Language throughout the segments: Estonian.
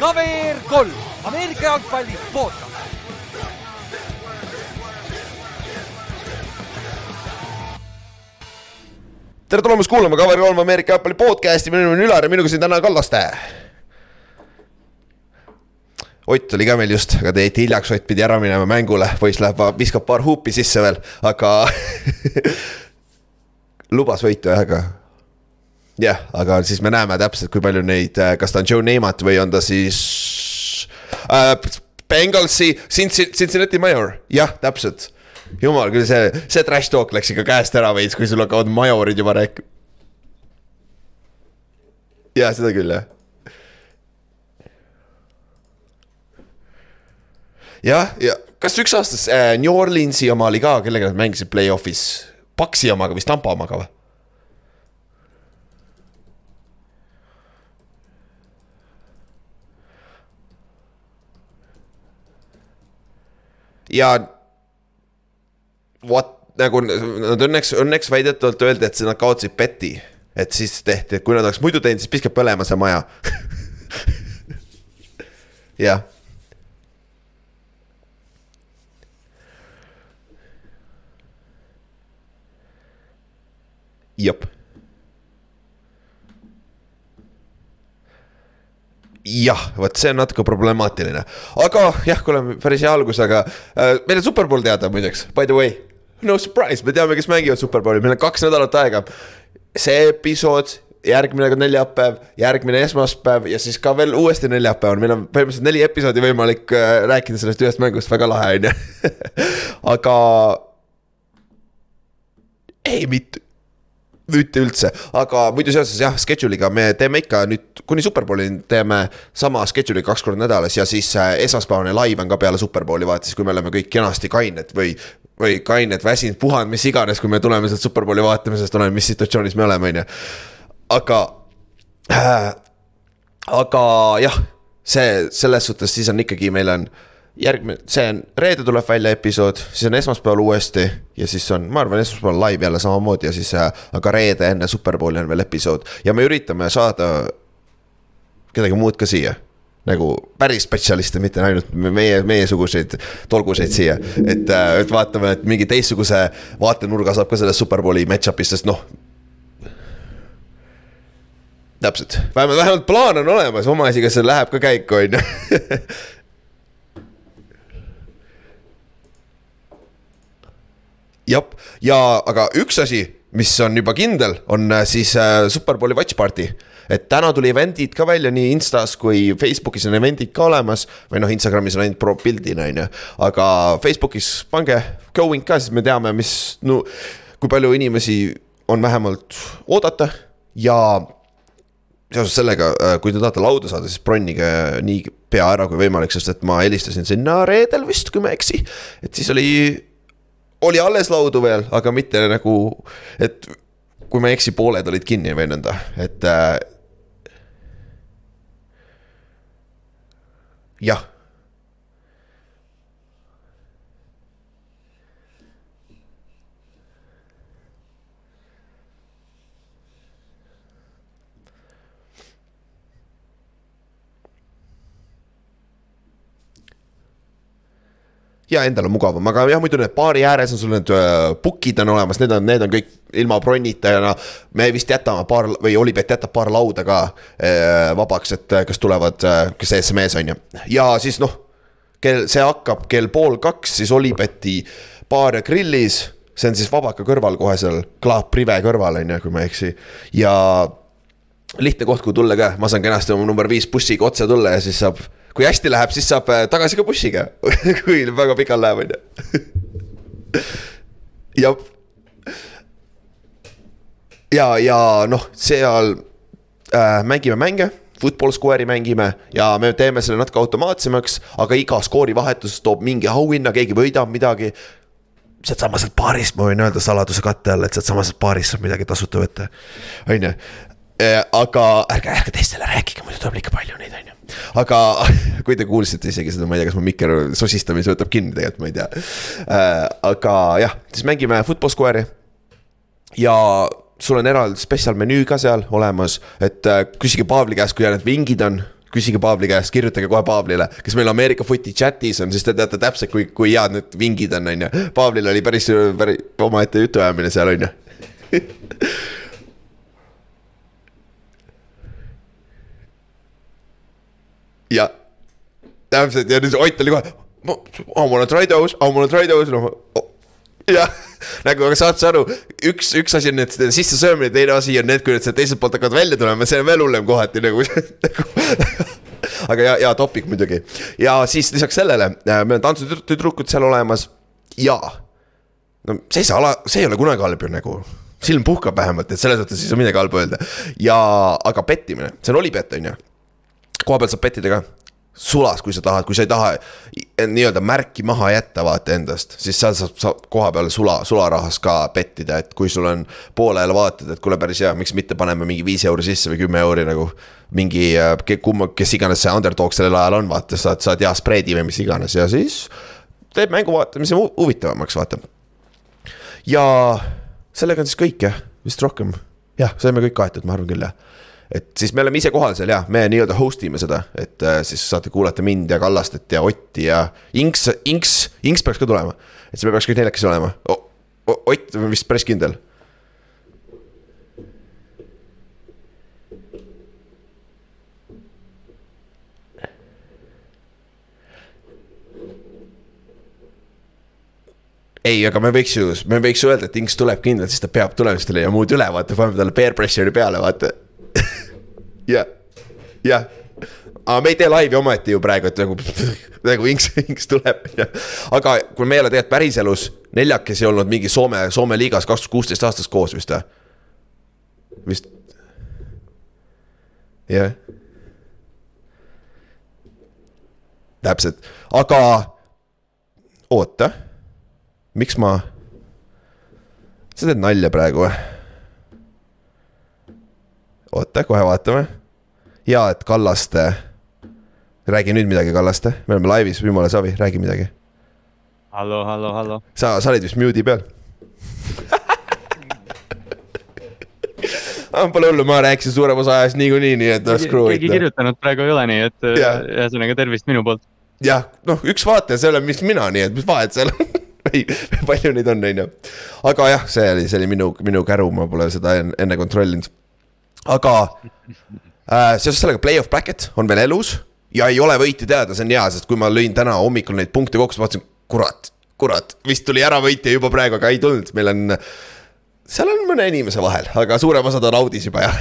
KVR kolm, Ameerika jalgpalli podcast. tere tulemast kuulama Cover kolm Ameerika jalgpalli podcast'i, minu nimi on Ülar ja minuga siin täna Kallaste. Ott oli ka meil just, aga te jäite hiljaks, Ott pidi ära minema mängule, poiss läheb, viskab paar huupi sisse veel, aga lubas võitu jah, aga. Jah, aga siis me näeme täpselt, kui palju neid, kas ta on Joe Namath või on ta siis äh, Bengalsi Cincinnati Major, jah, täpselt jumal küll, see, see trash talk läks ikka käest ära veits, kui sul hakkavad majorid juba rääkima. ja seda küll jah. jah, ja kas üks aasta äh, New Orleansi oma oli ka, kellega nad mängisid play-off'is, Paxi omaga vist, Tampa omaga või? Ja what nagu nad õnneks, õnneks väidetavalt öeldi, et nad kaotasid beti. et siis tehti, et kui nad oleks muidu teinud, siis piskab põlema see maja jah. jep. Jah, vot see on natuke problemaatiline, aga jah, kui oleme päris hea algus, aga äh, meil on superpool teada muideks, by the way no surprise, me teame, kes mängivad Superbowli, meil on kaks nädalat aega. see episood, järgmine neljapäev, järgmine esmaspäev ja siis ka veel uuesti neljapäeval, meil on põhimõtteliselt neli episoodi võimalik äh, rääkida sellest ühest mängust, väga lahe on ju. aga. ei, mitte mitte üldse, aga muidu seoses jah, schedule'iga me teeme ikka nüüd kuni Superbowlini teeme sama schedule'i kaks korda nädalas ja siis äh, esmaspäevane live on ka peale Superbowli vaata, siis kui me oleme kõik kenasti kained või või kained, väsinud, puhanud, mis iganes, kui me tuleme sealt superbowli vaatamisest, oleneb, mis situatsioonis me oleme, on ju. aga äh,, aga jah, see selles suhtes siis on ikkagi, meil on järgmine, see on, reede tuleb välja episood, siis on esmaspäeval uuesti ja siis on, ma arvan, esmaspäeval live jälle samamoodi ja siis, äh, aga reede enne superbowli on veel episood ja me üritame saada kedagi muud ka siia nagu päris spetsialiste, mitte ainult meie, meiesuguseid tolguseid siia. et, äh, et vaatame, et mingi teistsuguse vaatenurga saab ka sellest Superbowli match-up'ist, sest noh. täpselt, vähemalt, vähemalt plaan on olemas, oma asi, kas see läheb ka käiku, on ju. jah, ja aga üks asi, mis on juba kindel, on äh, siis äh, Superbowli watch party et täna tuli event'id ka välja nii Instas kui Facebookis on event'id ka olemas. või noh, Instagramis on ainult pro pildina, on ju. aga Facebookis pange going ka, siis me teame, mis, no kui palju inimesi on vähemalt oodata ja seoses sellega, äh, kui te tahate lauda saada, siis bronnige nii pea ära kui võimalik, sest et ma helistasin sinna reedel vist, kui ma ei eksi. et siis oli, oli alles laudu veel, aga mitte nagu, et kui ma ei eksi, pooled olid kinni või nõnda, et äh, jah. Ja endal on mugavam, aga jah, muidu need baari ääres on sul need äh, book'id on olemas, need on, need on kõik ilma bronnita ja no. me vist jätame paar või Olipet jätab paar lauda ka äh, vabaks, et äh, kas tulevad, kes see mees on ju, ja siis noh. kell, see hakkab kell pool kaks, siis Olipeti baar ja grillis, see on siis Vabaka kõrval kohe seal, Klaap Prive kõrval on ju, kui ma ei eksi, ja lihtne koht, kuhu tulla ka, ma saan kenasti oma number viis bussiga otse tulla ja siis saab kui hästi läheb, siis saab äh, tagasi ka bussiga kui väga pikalt läheb, on ju. jah. ja, ja noh, seal äh, mängime mänge football square'i mängime ja me teeme selle natuke automaatsemaks, aga iga skoorivahetus toob mingi auhinna, keegi võidab midagi. sealtsamast baarist ma võin öelda saladuse katte all, et sealtsamast baarist saab midagi tasuta võtta, on ju. Äh, aga ärge, ärge teistele rääkige, muidu tuleb liiga palju neid, on ju aga kui te kuulsite isegi seda, ma ei tea, kas mu mikker sosistamise võtab kinni, tegelikult ma ei tea äh,. aga jah, siis mängime Football Square'i. ja sul on eraldi spetsial menüü ka seal olemas, et äh, küsige Paavli käest, kui need vingid on küsige Paavli käest, kirjutage kohe Paavlile, kes meil Ameerika footi chat'is on, siis te teate täpselt, kui, kui head need vingid on, on ju. Paavlil oli päris, päris omaette jutuajamine seal, on ju. ja. Täpselt ja nüüd Ott oli kohe, I wanna try those, I wanna try those, noh. jah, nagu aga saad sa aru, üks, üks asi on need sisse söömine, teine asi on need, kui need sealt teiselt poolt hakkavad välja tulema, see on veel hullem kohati nagu, nagu aga ja, ja topik muidugi. Ja siis lisaks sellele äh, meil on tantsutüdrukud seal olemas. Ja no see ei saa ala, see ei ole kunagi halb ju nagu silm puhkab vähemalt, et selles mõttes ei saa midagi halba öelda. Ja, aga pettimine, see on olipett, on ju. Koha peal saab pettida ka, sulas, kui sa tahad, kui sa ei taha nii-öelda märki maha jätta, vaata endast, siis seal saab, saab koha peal sula, sularahas ka pettida, et kui sul on poolele vaatad, et kuule, päris hea, miks mitte paneme mingi viis euri sisse või kümme euri nagu. mingi, kumma, kes iganes see underdog sellel ajal on, vaata, saad, saad hea spreedi või mis iganes ja siis teeb mängu vaatamise hu- huvitavamaks, vaata ja sellega on siis kõik jah, vist rohkem, jah, saime kõik kaetud, ma arvan küll jah. Et siis me oleme ise kohal seal ja me nii-öelda host ime seda, et äh, siis saate kuulata mind ja Kallastet ja Otti ja Inks, Inks, Inks peaks ka tulema. et siis me peaks kõik neljakesi olema o,. Ott on vist päris kindel. ei, aga me võiks ju, me võiks öelda, et Inks tuleb kindlalt, siis ta peab tulema, siis tal ei jää muud üle, vaata, paneme talle peer pressure'i peale, vaata. jah, jah. aga me ei tee laivi ometi ju praegu, et nagu, nagu Inks, Inks tuleb, aga kui me ei ole tegelikult päriselus neljakesi olnud mingi Soome, Soome liigas kaks tuhat kuusteist aastast koos vist või? vist. jah. täpselt, aga oota miks ma, sa teed nalja praegu või? oota, kohe vaatame. Ja et Kallaste, räägi nüüd midagi, Kallaste, me oleme laivis, jumala savi, räägi midagi. hallo, hallo, hallo. sa, sa olid vist mute'i peal. Pole hullu, ma rääkisin suurem osa ajast niikuinii, nii et noh, screw it keegi. kirjutanud praegu ei ole, nii et äh, ühesõnaga tervist minu poolt. jah, noh, üks vaataja, see olen vist mina, nii et mis vahet seal on ei, palju neid on, on ju. aga jah, see oli, see oli minu, minu käru, ma pole seda enne, kontrollinud. aga seoses sellega play-off bracket on veel elus ja ei ole võitu teada, see on hea, sest kui ma lõin täna hommikul neid punkte kokku, siis vaatasin, kurat, kurat, vist tuli ära võitja juba praegu, aga ei tulnud, meil on seal on mõne inimese vahel, aga suurem osa ta naudis juba jah.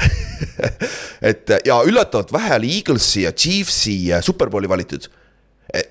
et ja üllatavalt vähe oli Eaglesi ja Chiefsi superbowli valitud.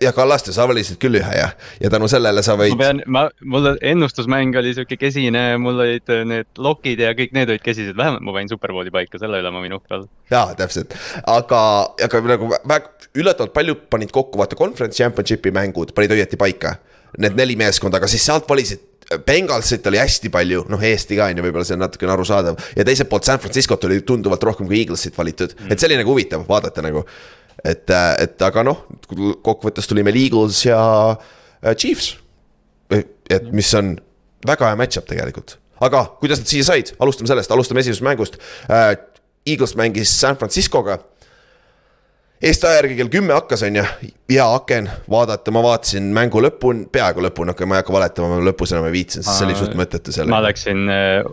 Ja Kallaste, sa valisid küll ühe jah, ja tänu sellele sa ma võid, pean, ma, mul ennustusmäng oli sihuke kesine, mul olid äh, need lokid ja kõik need olid kesised, vähemalt ma panin superbowli paika, selle üle ma võin uhke olla. jaa, täpselt, aga, aga nagu väga üllatavalt paljud panid kokku, vaata conference championship'i mängud panid õieti paika. Need neli meeskonda, aga siis sealt valisid Bengalsit oli hästi palju, noh Eesti ka on ju, võib-olla see on natukene arusaadav ja teiselt poolt San Franciscot oli tunduvalt rohkem kui Eaglesit valitud mm., et see oli nagu huvitav vaadata nagu. et, et aga noh, kokkuvõttes tuli meil Eagles ja äh, Chiefs. et mis on väga hea match-up tegelikult, aga kuidas nad siia said, alustame sellest, alustame esimesest mängust äh,. Eagles mängis San Franciscoga Eesti aja järgi kell kümme hakkas, on ju, hea aken vaadata, ma vaatasin mängu lõpuni, peaaegu lõpuni, aga ma ei hakka valetama, ma lõpus enam ei viitsinud, sest see oli suht mõttetu ma selle. läksin äh,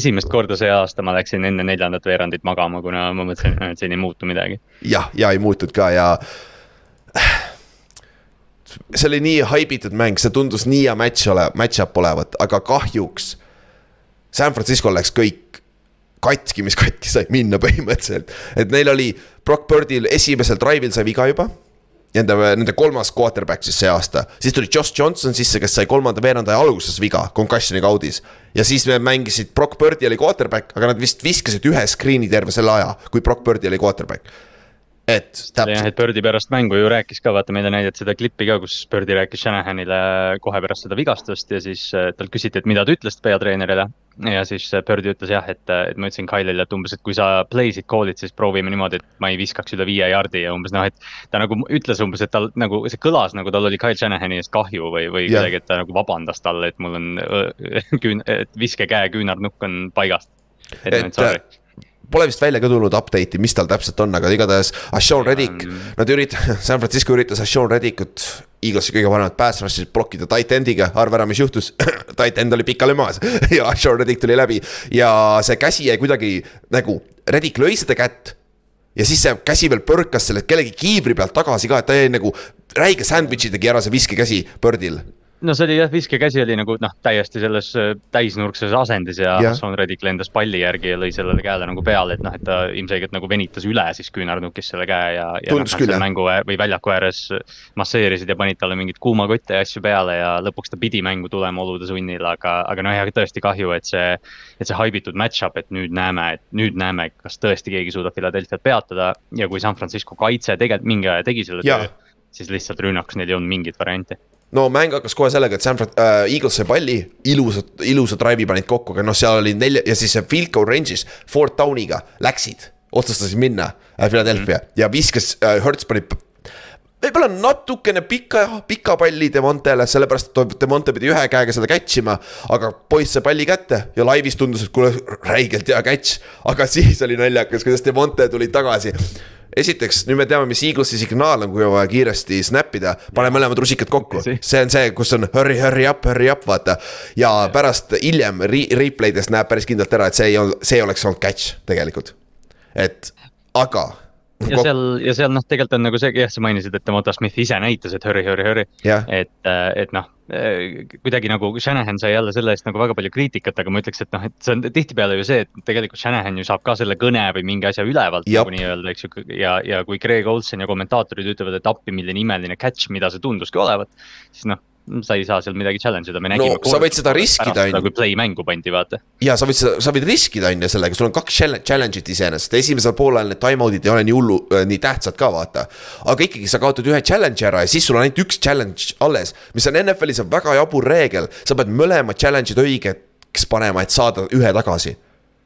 esimest korda see aasta, ma läksin enne neljandat veerandit magama, kuna ma mõtlesin, et siin ei muutu midagi. jah, ja ei muutunud ka ja. see oli nii haibitud mäng, see tundus nii hea match ole, match-up olevat, aga kahjuks. San Francisco läks kõik katki, mis katki sai minna põhimõtteliselt, et neil oli Brock Birdil esimesel drive'il sai viga juba Nende, nende kolmas quarterback siis see aasta, siis tuli Josh Johnson sisse, kes sai kolmanda veerandaja alguses viga, concussion'iga audis. ja siis me mängisid, Brock Birdi oli quarterback, aga nad vist viskasid ühe screen'i terve selle aja, kui Brock Birdi oli quarterback. Et jah, täpselt, et Birdi pärast mängu ju rääkis ka, vaata meile näidati seda klippi ka, kus Birdi rääkis Shanahanile kohe pärast seda vigastust ja siis äh, talt küsiti, et mida ta ütles peatreenerile. ja siis äh, Birdi ütles jah, et, et ma ütlesin Kylile, et umbes, et kui sa play'sid call'id, siis proovime niimoodi, et ma ei viskaks üle viie jardi ja umbes noh, et. ta nagu ütles umbes, et tal nagu see kõlas nagu tal oli Kyle Shanahani eest kahju või, või Jah. kuidagi, et ta nagu vabandas talle, et mul on äh, küün-, et viskekäe küünarnukk on paigast. et, Et, et. Pole vist välja ka tulnud update'i, mis tal täpselt on, aga igatahes Ashon Reddick nad üritavad, San Francisco üritas Ashon Reddickut. Eaglesi kõige paremat pass rush'i blokkida tight end'iga, arva ära, mis juhtus. Tight end oli pikali maas ja Ashon Reddick tuli läbi. Ja see käsi jäi kuidagi nagu, Reddick lõi seda kätt ja siis see käsi veel põrkas selle kellegi kiivri pealt tagasi ka, et ta jäi nagu räige sandwich'i tegi ära see viskekäsi Birdil no see oli jah, viskekäsi oli nagu noh, täiesti selles äh, täisnurkses asendis ja yeah. Sean Reddick lendas palli järgi ja lõi sellele käele nagu peale, et noh, et ta ilmselgelt nagu venitas üle siis küünarnukis selle käe ja. ja noh, selle mängu või väljaku ääres masseerisid ja panid talle mingeid kuumakotte ja asju peale ja lõpuks ta pidi mängu tulema olude sunnil, aga, aga noh, jah, tõesti kahju, et see. et see haibitud match-up, et nüüd näeme, et nüüd näeme, kas tõesti keegi suudab Philadelphia't peatada ja kui San Francisco kaitse tegelikult mingi aja tegi selle töö siis lihtsalt rünnakus neil ei olnud mingit varianti no mäng hakkas kohe sellega, et San Fran- äh,, Eagles sai palli, ilusad, ilusa drive'i panid kokku, aga noh, seal oli nelja ja siis see field goal range'is Fort Downiga läksid, otsustasid minna äh, Philadelphia mm -hmm. ja viskas äh,, Hertz pani võib-olla natukene pika, pika palli Demontele, sellepärast et Demonte pidi ühe käega seda catch ima. aga poiss sai palli kätte ja laivis tundus, et kuule, räigelt hea catch. aga siis oli naljakas, kuidas Demonte tuli tagasi esiteks, nüüd me teame, mis Eaglesi signaal on, kui on vaja kiiresti snap ida, pane mõlemad rusikad kokku. see on see, kus on hurry, hurry up, hurry up, vaata. ja pärast hiljem re replay des näeb päris kindlalt ära, et see ei olnud, see oleks olnud catch tegelikult. et, aga ja seal, ja seal noh, tegelikult on nagu see, jah, sa mainisid, et Demota Smith ise näitas, et hurry, hurry, hurry yeah.. et, äh, et noh, äh, kuidagi nagu Shanahan sai jälle selle eest nagu väga palju kriitikat, aga ma ütleks, et noh, et see on tihtipeale ju see, et tegelikult Shanahan ju saab ka selle kõne või mingi asja ülevalt Jop. nagu nii-öelda, eks ju. ja, ja kui Greg Olsen ja kommentaatorid ütlevad, et appi, milline imeline catch, mida see tunduski olevat, siis noh sa ei saa seal midagi challenge ida, me nägime no,. sa võid seda riskida, on ju. kui play mängu pandi, vaata. ja sa võid seda, sa võid riskida, on ju, sellega, sul on kaks challenge'it iseenesest, esimesel poolel need time-out'id ei ole nii hullu äh,, nii tähtsad ka, vaata. aga ikkagi, sa kaotad ühe challenge'i ära ja siis sul on ainult üks challenge alles, mis on NFL-is on väga jabur reegel, sa pead mõlemad challenge'id õigeks panema, et saada ühe tagasi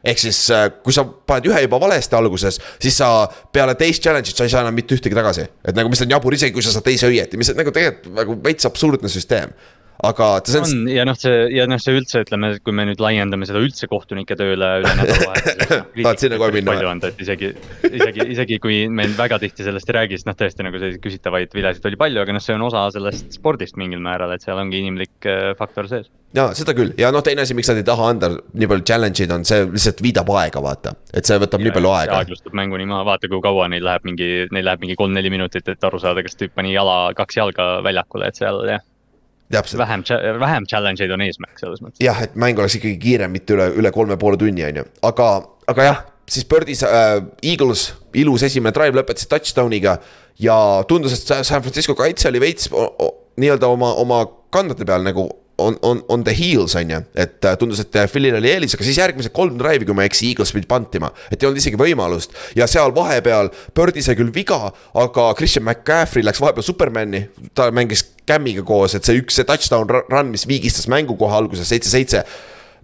ehk siis, äh, kui sa paned ühe juba valesti alguses, siis sa peale teist challenge'it sa ei saa enam mitte ühtegi tagasi. et nagu, mis on jabur, isegi kui sa saad teise õieti, mis on nagu tegelikult nagu veits absurdne süsteem aga see on. on ja noh, see ja noh, see üldse ütleme, kui me nüüd laiendame seda üldse kohtunike tööle üle nädalavahetuse no,. tahad sinna kohe minna? palju anda, et isegi, isegi, isegi kui me väga tihti sellest ei räägi, siis noh, tõesti nagu selliseid küsitavaid vilesid oli palju, aga noh, see on osa sellest spordist mingil määral, et seal ongi inimlik äh, faktor sees. ja seda küll ja noh, teine asi, miks nad ei taha anda nii palju challenge'id on see lihtsalt viidab aega, vaata. et see võtab ja, nii palju aega. aeglustab mängu nii maha, vaata kui kaua neil läheb mingi, neil läheb mingi kolm-neli minutit, et aru saada, kas tüüp pani jala, kaks jalga väljakule, et seal jah vähem, vähem challenge eid on eesmärk selles mõttes. jah, et mäng oleks ikkagi kiirem, mitte üle, üle kolme poole tunni, on ju, aga, aga jah, siis Birdis äh,, Eagles, ilus esimene drive lõpetasid touchdown'iga. ja tundus, et San Francisco kaitse oli veits nii-öelda oma, oma kandade peal nagu on, on, on the heels on ju, et äh, tundus, et äh, Philil oli eelis, aga siis järgmised kolm drive'i, kui ma ei eksi, Eagles pidi pantima. et ei olnud isegi võimalust ja seal vahepeal Birdi sai küll viga, aga Christian McCaffrey läks vahepeal Supermani, ta mängis Cam'iga koos, et see üks, see touchdown run, mis viigistas mängu kohe alguses seitse-seitse.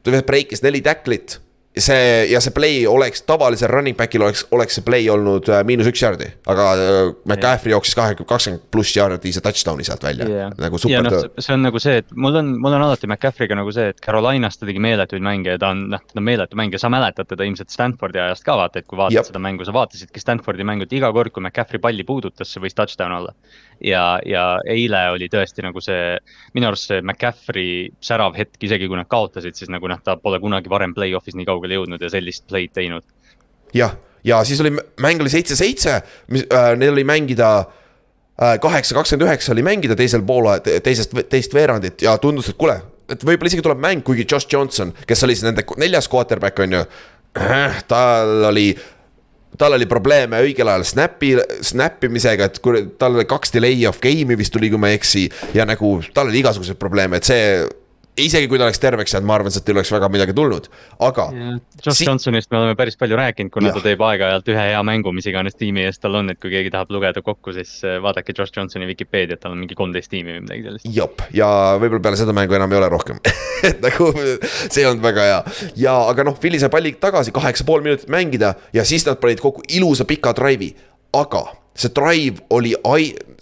ta breikis neli tacklit see ja see play oleks tavalisel running back'il oleks, oleks see play olnud äh, miinus üks jaardi, aga äh, McCaffrey jooksis kahekümne, kakskümmend pluss jaardi see touchdown'i sealt välja yeah., nagu super no, töö. see on nagu see, et mul on, mul on alati McCaffrey'ga nagu see, et Carolinas ta tegi meeletuid mänge ja ta on, noh, ta on meeletu mängija, sa mäletad teda ilmselt Stanfordi ajast ka vaata, et kui vaatad yep. seda mängu, sa vaatasidki Stanfordi mängu, et iga kord, kui McCaffrey palli puudutas, see võis touchdown olla ja, ja eile oli tõesti nagu see, minu arust see McCaffrey särav hetk, isegi kui nad kaotasid, siis nagu noh, ta pole kunagi varem play-off'is nii kaugele jõudnud ja sellist play'd teinud. jah, ja siis oli, mäng oli seitse-seitse, mis äh,, neil oli mängida äh, kaheksa, kakskümmend üheksa oli mängida teisel poole, teisest, teist veerandit ja tundus, et kuule, et võib-olla isegi tuleb mäng, kuigi Josh Johnson, kes oli siis nende neljas quarterback on ju. tal oli tal oli probleeme õigel ajal snap'i, snap imisega, et kui tal oli kaks delay of game'i vist tuli, kui ma ei eksi. ja nagu tal oli igasuguseid probleeme, et see isegi kui ta oleks terveks jäänud, ma arvan, sealt ei oleks väga midagi tulnud, aga. Josh si Johnsonist me oleme päris palju rääkinud, kuna ja. ta teeb aeg-ajalt ühe hea mängu, mis iganes tiimi eest tal on, et kui keegi tahab lugeda kokku, siis äh, vaadake Josh Johnsoni Vikipeediat, tal on mingi kolmteist tiimi või midagi sellist. jop, ja võib-olla peale seda mängu enam ei ole rohkem et nagu see ei olnud väga hea ja, aga noh, Philly sai palli tagasi, kaheksa pool minutit mängida ja siis nad panid kokku ilusa pika drive'i, aga see drive oli,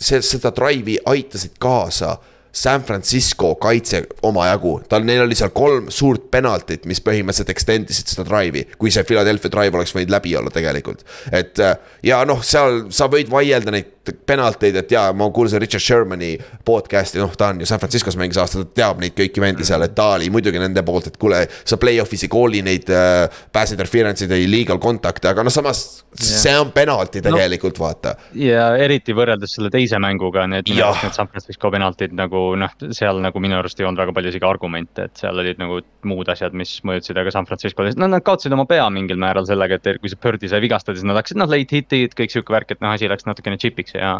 see, seda drive'i aitasid kaasa San Francisco kaitse omajagu, tal, neil oli seal kolm suurt penaltit, mis põhimõtteliselt extend isid seda drive'i, kui see Philadelphia drive oleks võinud läbi olla tegelikult. et äh, ja noh, seal sa võid vaielda neid penalteid, et jaa, ma kuulasin Richard Shermani podcast'i, noh, ta on ju San Franciscos mängis aasta, ta teab neid kõiki vendi seal, et ta oli muidugi nende poolt, et kuule, sa play-off'is ei kooli neid äh, pass interference'id ja illegal contact'e, aga noh, samas yeah. see on penalti tegelikult no,, vaata. ja eriti võrreldes selle teise mänguga, need, need San Francisco penaltid nagu noh, seal nagu minu arust ei olnud väga palju isegi argumente, et seal olid nagu muud asjad, mis mõjutasid, aga San Francisco, no nad kaotasid oma pea mingil määral sellega, et kui see Birdi sai vigastada, siis nad hakkasid noh, late hit'id, kõik sihuke värk, et noh, asi läks natukene chip'iks ja,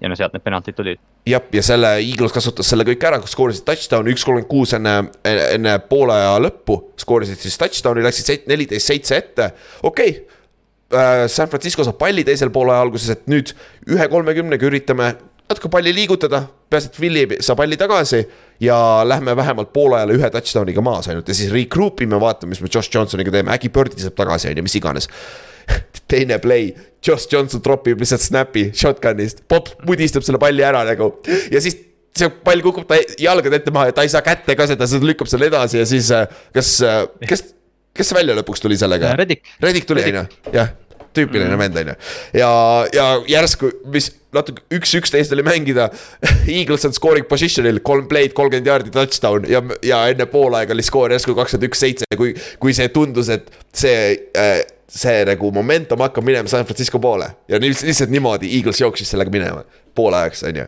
ja no sealt need penaltid tulid. jah, ja selle Eagles kasutas selle kõik ära, skoorisid touchdown'i üks kolmkümmend kuus enne, enne poole aja lõppu. skoorisid siis touchdown'i, läksid neliteist seitse ette, okei okay äh, San Francisco saab palli teisel poole alguses, et nüüd ühe kolmekümnega üritame natuke palli liigutada, peaasi, et Willie saab palli tagasi ja lähme vähemalt poole ajal ühe touchdown'iga maas ainult ja siis regroup ime, vaatame, mis me Josh Johnsoniga teeme, äkki Birdi saab tagasi, on ju, mis iganes. Teine play, Josh Johnson tropib lihtsalt snap'i shotgun'ist, popp mudistab selle palli ära nagu. Ja siis see pall kukub ta jalgade ette maha ja ta ei saa kätte ka seda, seda lükkab selle edasi ja siis äh, kas, äh, kes, kes välja lõpuks tuli sellega? Reddick. Reddick tuli, on ju, jah tüüpiline mm. vend, on ju. ja, ja järsku, mis natuke üks-üksteist oli mängida. Eagles on scoring position'il, kolm play'd, kolmkümmend jaardi touchdown ja, ja enne poolaega oli skoor järsku kakskümmend üks, seitse, kui, kui see tundus, et see äh, see nagu momentum hakkab minema San Francisco poole ja lihtsalt niimoodi Eagles jooksis sellega minema poolajaks, on ju.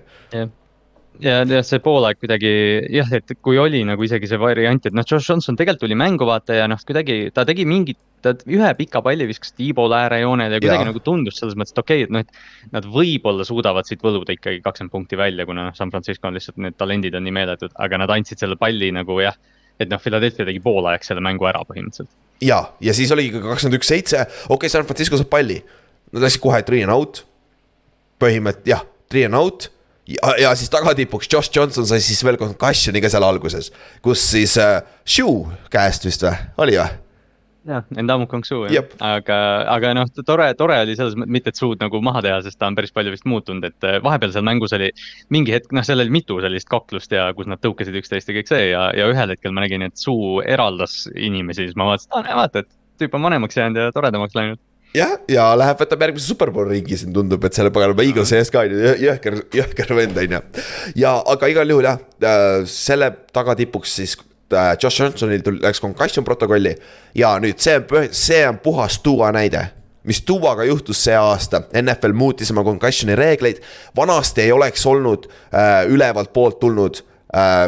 Ja, ja see poolaeg kuidagi jah, et kui oli nagu isegi see variant, et noh, Josh Johnson tegelikult tuli mängu vaata ja noh, kuidagi ta tegi mingit, ta ühe pika palli viskas tiibole äärejoonele ja kuidagi ja. nagu tundus selles mõttes, et okei okay,, et noh, et nad võib-olla suudavad siit võluda ikkagi kakskümmend punkti välja, kuna noh, San Francisco on lihtsalt need talendid on nii meeletud, aga nad andsid selle palli nagu jah, et noh, Philadelphia tegi poolajaks selle mängu ära põhimõtteliselt. ja, ja siis oligi ka kakskümmend üks, seitse, okei okay,, San Francisco saab palli, nad läksid kohe three and out, põhimõtteliselt jah, three and out ja, ja siis tagatipuks Josh Johnson sai siis veel concussion'i ka seal alguses, kus siis äh, Shoe käest vist või, oli või? jah, Endamu Kongsu jah aga, aga noh, tore, tore oli selles mõttes, mitte et suud nagu maha teha, sest ta on päris palju vist muutunud, et äh, vahepeal seal mängus oli. mingi hetk, noh, seal oli mitu sellist kaklust ja kus nad tõukasid üksteist ja kõik see ja, ja ühel hetkel ma nägin, et suu eraldas inimesi, siis ma vaatasin, et aa näe, vaata, et tüüp on vanemaks jäänud ja toredamaks läinud jah, ja läheb, võtab järgmise superbowl ringi, siin tundub, et selle paganama Eaglesi ees ka on ju, jõhker, jõhker vend on ju. ja, aga igal juhul jah, äh, selle tagatipuks siis äh, Josh Johnsonil tuli, läks concussion protokolli. Ja nüüd see, see on puhas tuua näide mis Tuuaga juhtus see aasta, NFL muutis oma concussion'i reegleid, vanasti ei oleks olnud äh, ülevalt poolt tulnud äh,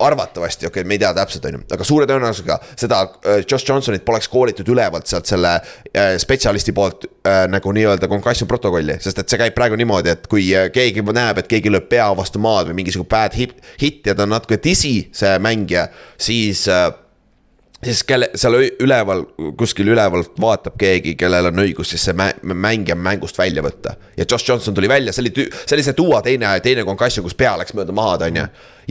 arvatavasti, okei okay,, me ei tea täpselt, on ju, aga suure tõenäosusega seda äh, Josh Johnsonit poleks koolitud ülevalt sealt selle äh, spetsialisti poolt äh, nagu nii-öelda concussion protokolli. sest et see käib praegu niimoodi, et kui äh, keegi näeb, et keegi lööb pea vastu maad või mingisugune bad hit, hit ja ta on natuke disi, see mängija, siis äh, siis kelle, seal üleval, kuskil üleval vaatab keegi, kellel on õigus siis see mängija mängust välja võtta. ja Josh Johnson tuli välja, see oli, see oli see Duo teine, teine concussion, kus pea läks mööda maad, on ju.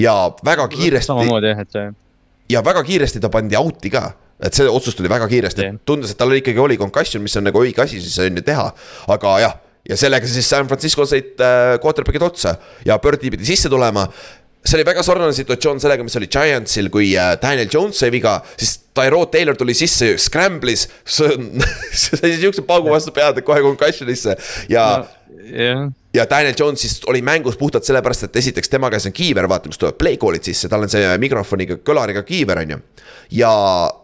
ja väga kiiresti. samamoodi jah, et see. ja väga kiiresti ta pandi out'i ka et see otsus tuli väga kiiresti, tundus, et tal ikkagi oli concussion, mis on nagu õige asi siis on ju teha, aga jah ja sellega siis San Francisco sõid äh, quarterback'id otsa ja Birdi pidi sisse tulema see oli väga sarnane situatsioon sellega, mis oli Giantsil, kui äh, Daniel Jones sai viga, siis Tyrod Taylor tuli sisse, scramble'is, sai siukse paugu vastu pead, et kohe concussion'isse ja no,. Yeah. ja Daniel Jones siis oli mängus puhtalt sellepärast, et esiteks tema käes on kiiver, vaata, kus tulevad play call'id sisse, tal on see mikrofoniga, kõlariga kiiver, on ju. ja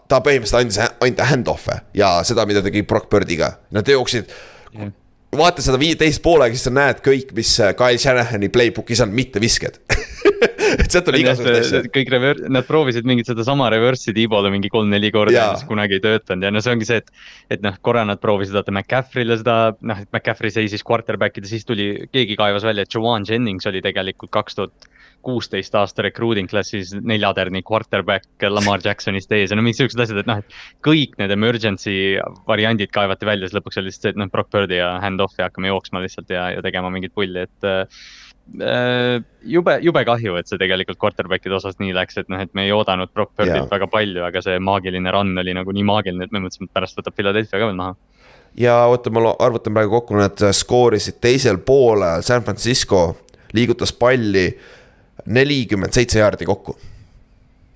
ta põhimõtteliselt andis ainult hand-off'e ja seda, mida tegi Brock Birdiga, nad jooksid yeah vaata seda viieteist poolega, siis sa näed kõik, mis äh, Kyle Shanahani playbook'is on, mitte visked et sealt oli igasuguseid asju. kõik rever-, nad proovisid mingit sedasama reverse'i Tiibole mingi kolm-neli korda ja mis kunagi ei töötanud ja no see ongi see, et. et noh, korra nad proovisid vaata McCaffrey'le seda, noh, et McCaffrey seisis quarterback ida, siis tuli, keegi kaevas välja, et Joan Jennings oli tegelikult kaks tuhat kuusteist aasta recruiting klassis neljatärni quarterback Lamar Jacksonist ees ja no mingid siuksed asjad, et noh, et. kõik need emergency variandid kaevati välja, siis lõpuks oli lihtsalt see, et noh, Brock Birdi ja hand-off'i hakkame jooksma lihtsalt ja, ja tegema mingit pulli, et äh, jube, jube kahju, et see tegelikult quarterback'ide osas nii läks, et noh, et me ei oodanud Brock Birdilt väga palju, aga see maagiline run oli nagu nii maagiline, et me mõtlesime, et pärast võtab Philadelphia ka veel maha. ja oota, ma arvutan praegu kokku, nad skoorisid teisel poolel, San Francisco liigutas palli nelikümmend seitse jaardi kokku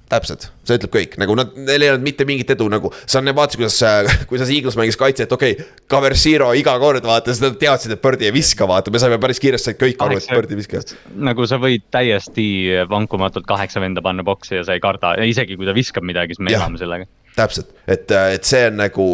täpselt, see ütleb kõik, nagu nad, neil ei olnud mitte mingit edu nagu, sa vaatasid, kuidas, kuidas Eagles mängis kaitse, et okei okay,, cover zero iga kord vaata, siis nad teadsid, et Birdi ei viska, vaata, me saime päris kiiresti said kõik aru, et Birdi ei viska. nagu sa võid täiesti vankumatult kaheksa venda panna boksi ja sa ei karda, isegi kui ta viskab midagi, siis me elame sellega. täpselt, et, et see on nagu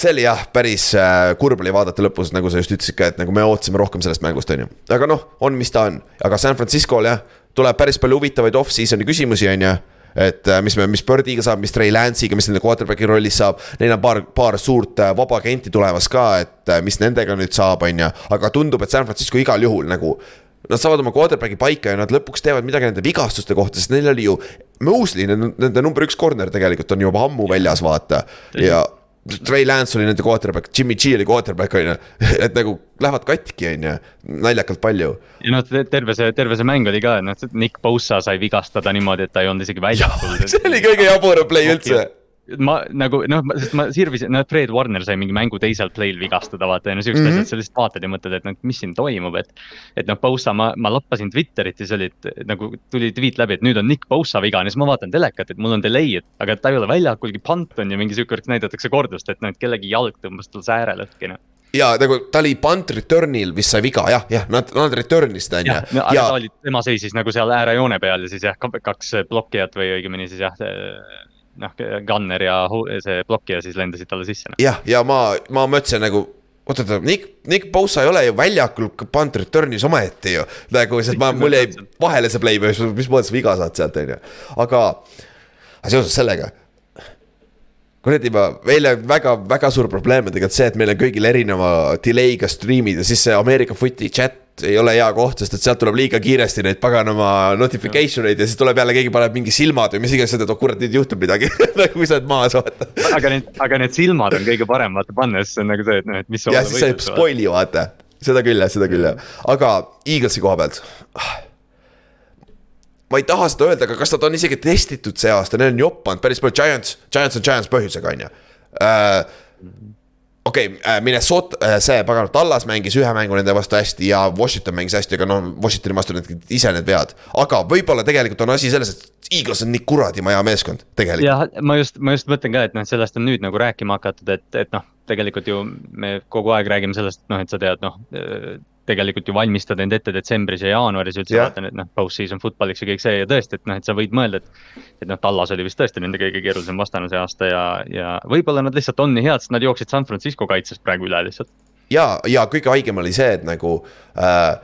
see oli jah, päris äh, kurb oli vaadata lõpus, nagu sa just ütlesid ka, et nagu me ootasime rohkem sellest mängust, on ju. aga noh, on, mis ta on, aga San Francisco'l jah, tuleb päris palju huvitavaid off-season'i küsimusi, on ju et äh, mis me, mis Birdiga saab, mis Trey Lance'iga, mis nende quarterback'i rollis saab. Neil on paar, paar suurt äh, vaba agenti tulemas ka, et äh, mis nendega nüüd saab, on ju. aga tundub, et San Francisco igal juhul nagu. Nad saavad oma quarterback'i paika ja nad lõpuks teevad midagi nende vigastuste kohta, sest neil oli ju. Mosley, nende number üks corner tegelikult on juba ammu väljas, vaata ja Trey Lance oli nende quarterback, Jimmy G oli quarterback on ju, et nagu lähevad katki, on ju, naljakalt palju. ja noh, terve see, terve see mäng oli ka, et noh, Nick Bosa sai vigastada niimoodi, et ta ei olnud isegi väljakul. see oli kõige jaburam play üldse ma nagu noh, sest ma sirvisin, noh, Fred Warner sai mingi mängu teisel play'l vigastada, vaata ja no siuksed mm -hmm. asjad, sa lihtsalt vaatad ja mõtled, et noh, mis siin toimub, et. et noh, Bosa, ma, ma lappasin Twitterit ja siis oli, nagu tuli tweet läbi, et nüüd on Nick Bosa vigane, siis ma vaatan telekat, et mul on delay, et aga ta ei ole väljakulgi, punt on ja mingi sihuke, näidatakse kordust, et noh, et kellegi jalg tõmbas tal sääre lõhki noh ja nagu ta oli punt return'il vist sai viga jah, jah, nad, nad return isid on ju. ja, ja ta oli, tema seisis nagu seal äärejoone peal ja siis jah, kaks blokkijat või õigemini siis jah noh, Gunner ja see blokkija siis lendasid talle sisse. jah, ja ma, ma mõtlesin nagu oot, oot, Nick, Nick Bosa ei ole ju väljakul punt return'is omaette ju. nagu, sest ma, mul jäi vahele see play, mis, mis mõttes viga saad sealt, on ju. aga, aga seoses sellega. kuradi, ma, meil on väga, väga suur probleem on tegelikult see, et meil on kõigil erineva delay'ga stream'id ja siis see Ameerika footi chat ei ole hea koht, sest et sealt tuleb liiga kiiresti neid paganama notification eid ja siis tuleb jälle keegi paneb mingi silmad või mis iganes, et oh kurat, nüüd juhtub midagi. Nagu kui sa oled maas, vaata. aga need, aga need silmad on kõige parem vaata see on nagu see, et noh, et mis. jah, siis see spoil'i vaata, seda küll jah, seda küll jah, aga Eaglesi koha pealt. Ma ei taha seda öelda, aga kas nad on isegi testitud see aasta, neil on joppanud päris palju, Giants, Giants on Giants põhjusega, on ju äh, okei okay,, äh, Minnesota, äh, see pagan, Tallas mängis ühe mängu nende vastu hästi ja Washington mängis hästi, aga noh, Washingtoni vastu need ise need vead. aga võib-olla tegelikult on asi selles, et Eagles on nii kuradima hea meeskond, tegelikult. jah, ma just, ma just mõtlen ka, et noh, sellest on nüüd nagu rääkima hakatud, et, et noh, tegelikult ju me kogu aeg räägime sellest, noh, et sa tead, noh tegelikult ju valmistad end ette detsembris ja jaanuaris üldse yeah. vaatan, et noh, post-season football'iks ja kõik see ja tõesti, et noh, et sa võid mõelda, et. et noh, Tallas oli vist tõesti nende kõige keerulisem vastane see aasta ja, ja võib-olla nad lihtsalt on nii head, sest nad jooksid San Francisco kaitsest praegu üle lihtsalt. ja, ja kõige haigem oli see, et nagu äh,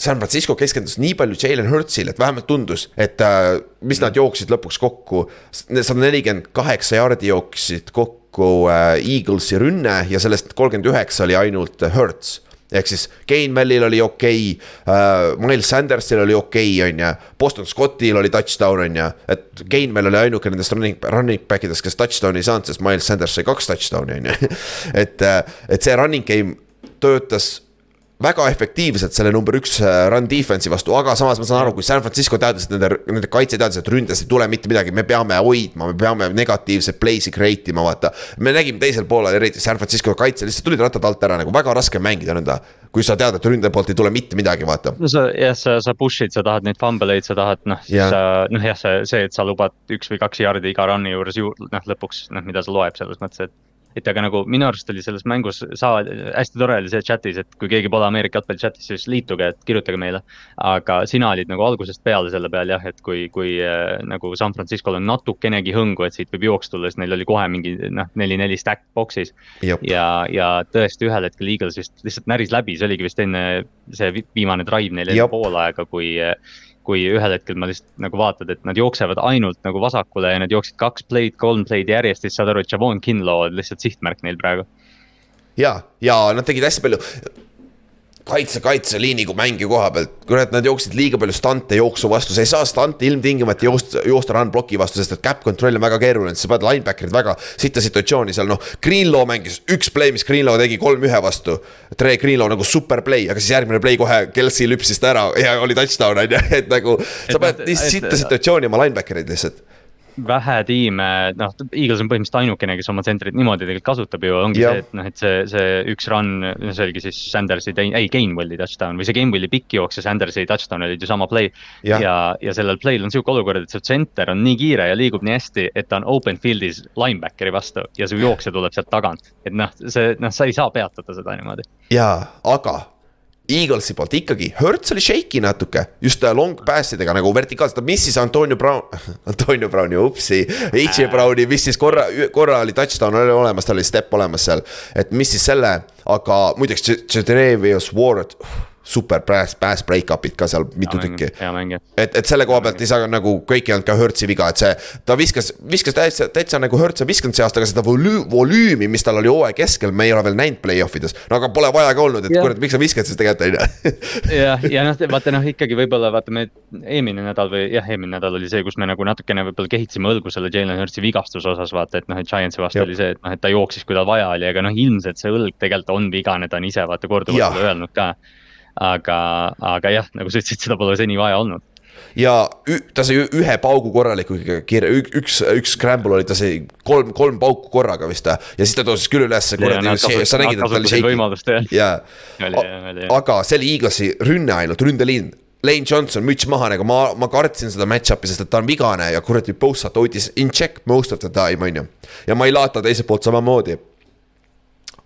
San Francisco keskendus nii palju Jalen Hurtsile, et vähemalt tundus, et äh, mis nad jooksid lõpuks kokku. sada nelikümmend kaheksa jaardi jooksid kokku äh, Eaglesi rünne ja sellest kolmkümmend üheksa oli ainult Hurts ehk siis Gainwellil oli okei okay, uh,, Miles Sandersil oli okei okay,, on ju. Boston Scottil oli touchdown, on ju, et Gainwell oli ainuke nendest running, running back idest, kes touchdown'i ei saanud, sest Miles Sanders sai kaks touchdown'i, on ju. et, et see running game töötas väga efektiivselt selle number üks äh, run defense'i vastu, aga samas ma saan aru, kui San Francisco teadis, et nende, nende kaitse teadis, et ründes ei tule mitte midagi, me peame hoidma, me peame negatiivseid play'si create ima, vaata. me nägime teisel poolel, eriti San Francisco kaitse lihtsalt tulid rattad alt ära nagu väga raske mängida nõnda. kui sa tead, et ründe poolt ei tule mitte midagi, vaata. no sa jah, sa, sa push'id, sa tahad neid fumble eid, sa tahad noh, siis sa noh, jah, see, see, et sa lubad üks või kaks jaardi iga run'i juures ju noh, lõpuks noh, mida see loeb selles mõttes, et et aga nagu minu arust oli selles mängus saa-, hästi tore oli see chat'is, et kui keegi pole Ameerika jalgpalli chat'is, siis liituge, et kirjutage meile. aga sina olid nagu algusest peale selle peal jah, et kui, kui äh, nagu San Francisco'l on natukenegi hõngu, et siit võib jooks tulla, siis neil oli kohe mingi noh, neli-neli stack box'is. ja, ja tõesti ühel hetkel Eagles vist lihtsalt näris läbi, see oligi vist enne see viimane drive neil enne poolaega, kui äh, kui ühel hetkel ma lihtsalt nagu vaatad, et nad jooksevad ainult nagu vasakule ja nad jooksid kaks play'd, kolm play'd järjest, siis saad aru, et Javon Kinlaw on lihtsalt sihtmärk neil praegu. ja, ja nad tegid hästi palju kaitse, kaitseliini kui mängija koha pealt, kurat, nad jooksid liiga palju stante jooksu vastu, sa ei saa stante ilmtingimata joosta, joosta run block'i vastu, sest et cap control on väga keeruline, sa pead linebacker'id väga sitta situatsiooni seal, noh. Greenlaw mängis üks play, mis Greenlaw tegi kolm-ühe vastu. Tre Greenlaw nagu super play, aga siis järgmine play kohe Kelsey lüpsis ta ära ja oli touchdown on ju, et nagu. sa pead nii sitta situatsiooni oma linebacker'id lihtsalt vähe tiime, noh, Eagles on põhimõtteliselt ainukene, kes oma tsentrit niimoodi tegelikult kasutab ju, ongi Jah. see, et noh, et see, see üks run, see oligi siis Sandersi, ei, Gainwelli touchdown või see Gainwelli pikk jooks ja Sandersi touchdown olid ju sama play. Jah. ja, ja sellel play'l on sihuke olukord, et see tsenter on nii kiire ja liigub nii hästi, et ta on open field'is linebackeri vastu ja su jooksja tuleb sealt tagant. et noh, see, noh, sa ei saa peatada seda niimoodi. jaa, aga Eaglesi poolt ikkagi, Hertz oli shaky natuke, just äh, long pass idega nagu vertikaalselt, ta missis Antonio Brown, Antonio Browni, upsi. H.J. Browni missis korra, korra oli touchdown oli olemas, tal oli step olemas seal, et missis selle, aga muideks, Jadrevius Ward, super pass, pass break-up'id ka seal mitu tükki hea mängija. et, et selle koha pealt ei saa nagu kõik ei olnud ka Hertzi viga, et see, ta viskas, viskas täitsa, täitsa nagu Hertz on visanud see aasta, aga seda volüü-, volüümi, mis tal oli hooaja keskel, me ei ole veel näinud play-off ides. no aga pole vaja ka olnud, et kurat, miks sa viskad siis tegelikult on ju. jah, ja noh, vaata noh, ikkagi võib-olla vaata me eelmine nädal või jah, eelmine nädal oli see, kus me nagu natukene võib-olla kehitasime õlgu selle Jalen Hurtsi vigastuse osas vaata, et noh, et Giantsi vastu oli see, et noh, et ta jooksis, kui tal vaja oli, aga noh, ilmselt see õlg tegelikult on vigane, ta on ise vaata korduvalt öelnud ka. Aga, aga jah, nagu sa ütlesid, seda pole seni vaja olnud. ja ta sai ühe paugu korraliku kirja, üks, üks scramble oli, ta sai kolm, kolm pauku korraga vist ja siis ta tõusis küll ülesse, kuradi, sa nägid, et ta oli shaky. jaa, aga see oli Eaglesi rünne ainult, ründeliin. Lane Johnson, müts maha, nagu ma, ma kartsin seda match-up'i, sest et ta on vigane ja kuradi Bosa hoidis in check most of the time, on ju. ja Mailata teiselt poolt samamoodi.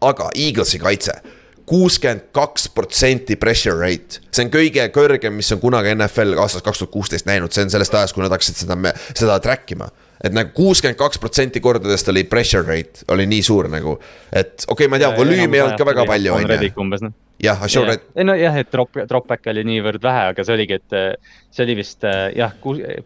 aga Eaglesi kaitse kuuskümmend kaks protsenti pressure rate, see on kõige kõrgem, mis on kunagi NFL aastast kaks tuhat kuusteist näinud, see on sellest ajast, kui nad hakkasid seda, seda track ima. Et nagu kuuskümmend kaks protsenti kordadest oli pressure rate oli nii suur nagu, et okei okay,, ma tean, volüümi ei olnud ka väga palju, on ju. noh jah, Ashore Red, ei nojah, et drop, drop back oli niivõrd vähe, aga see oligi, et see oli vist äh, jah,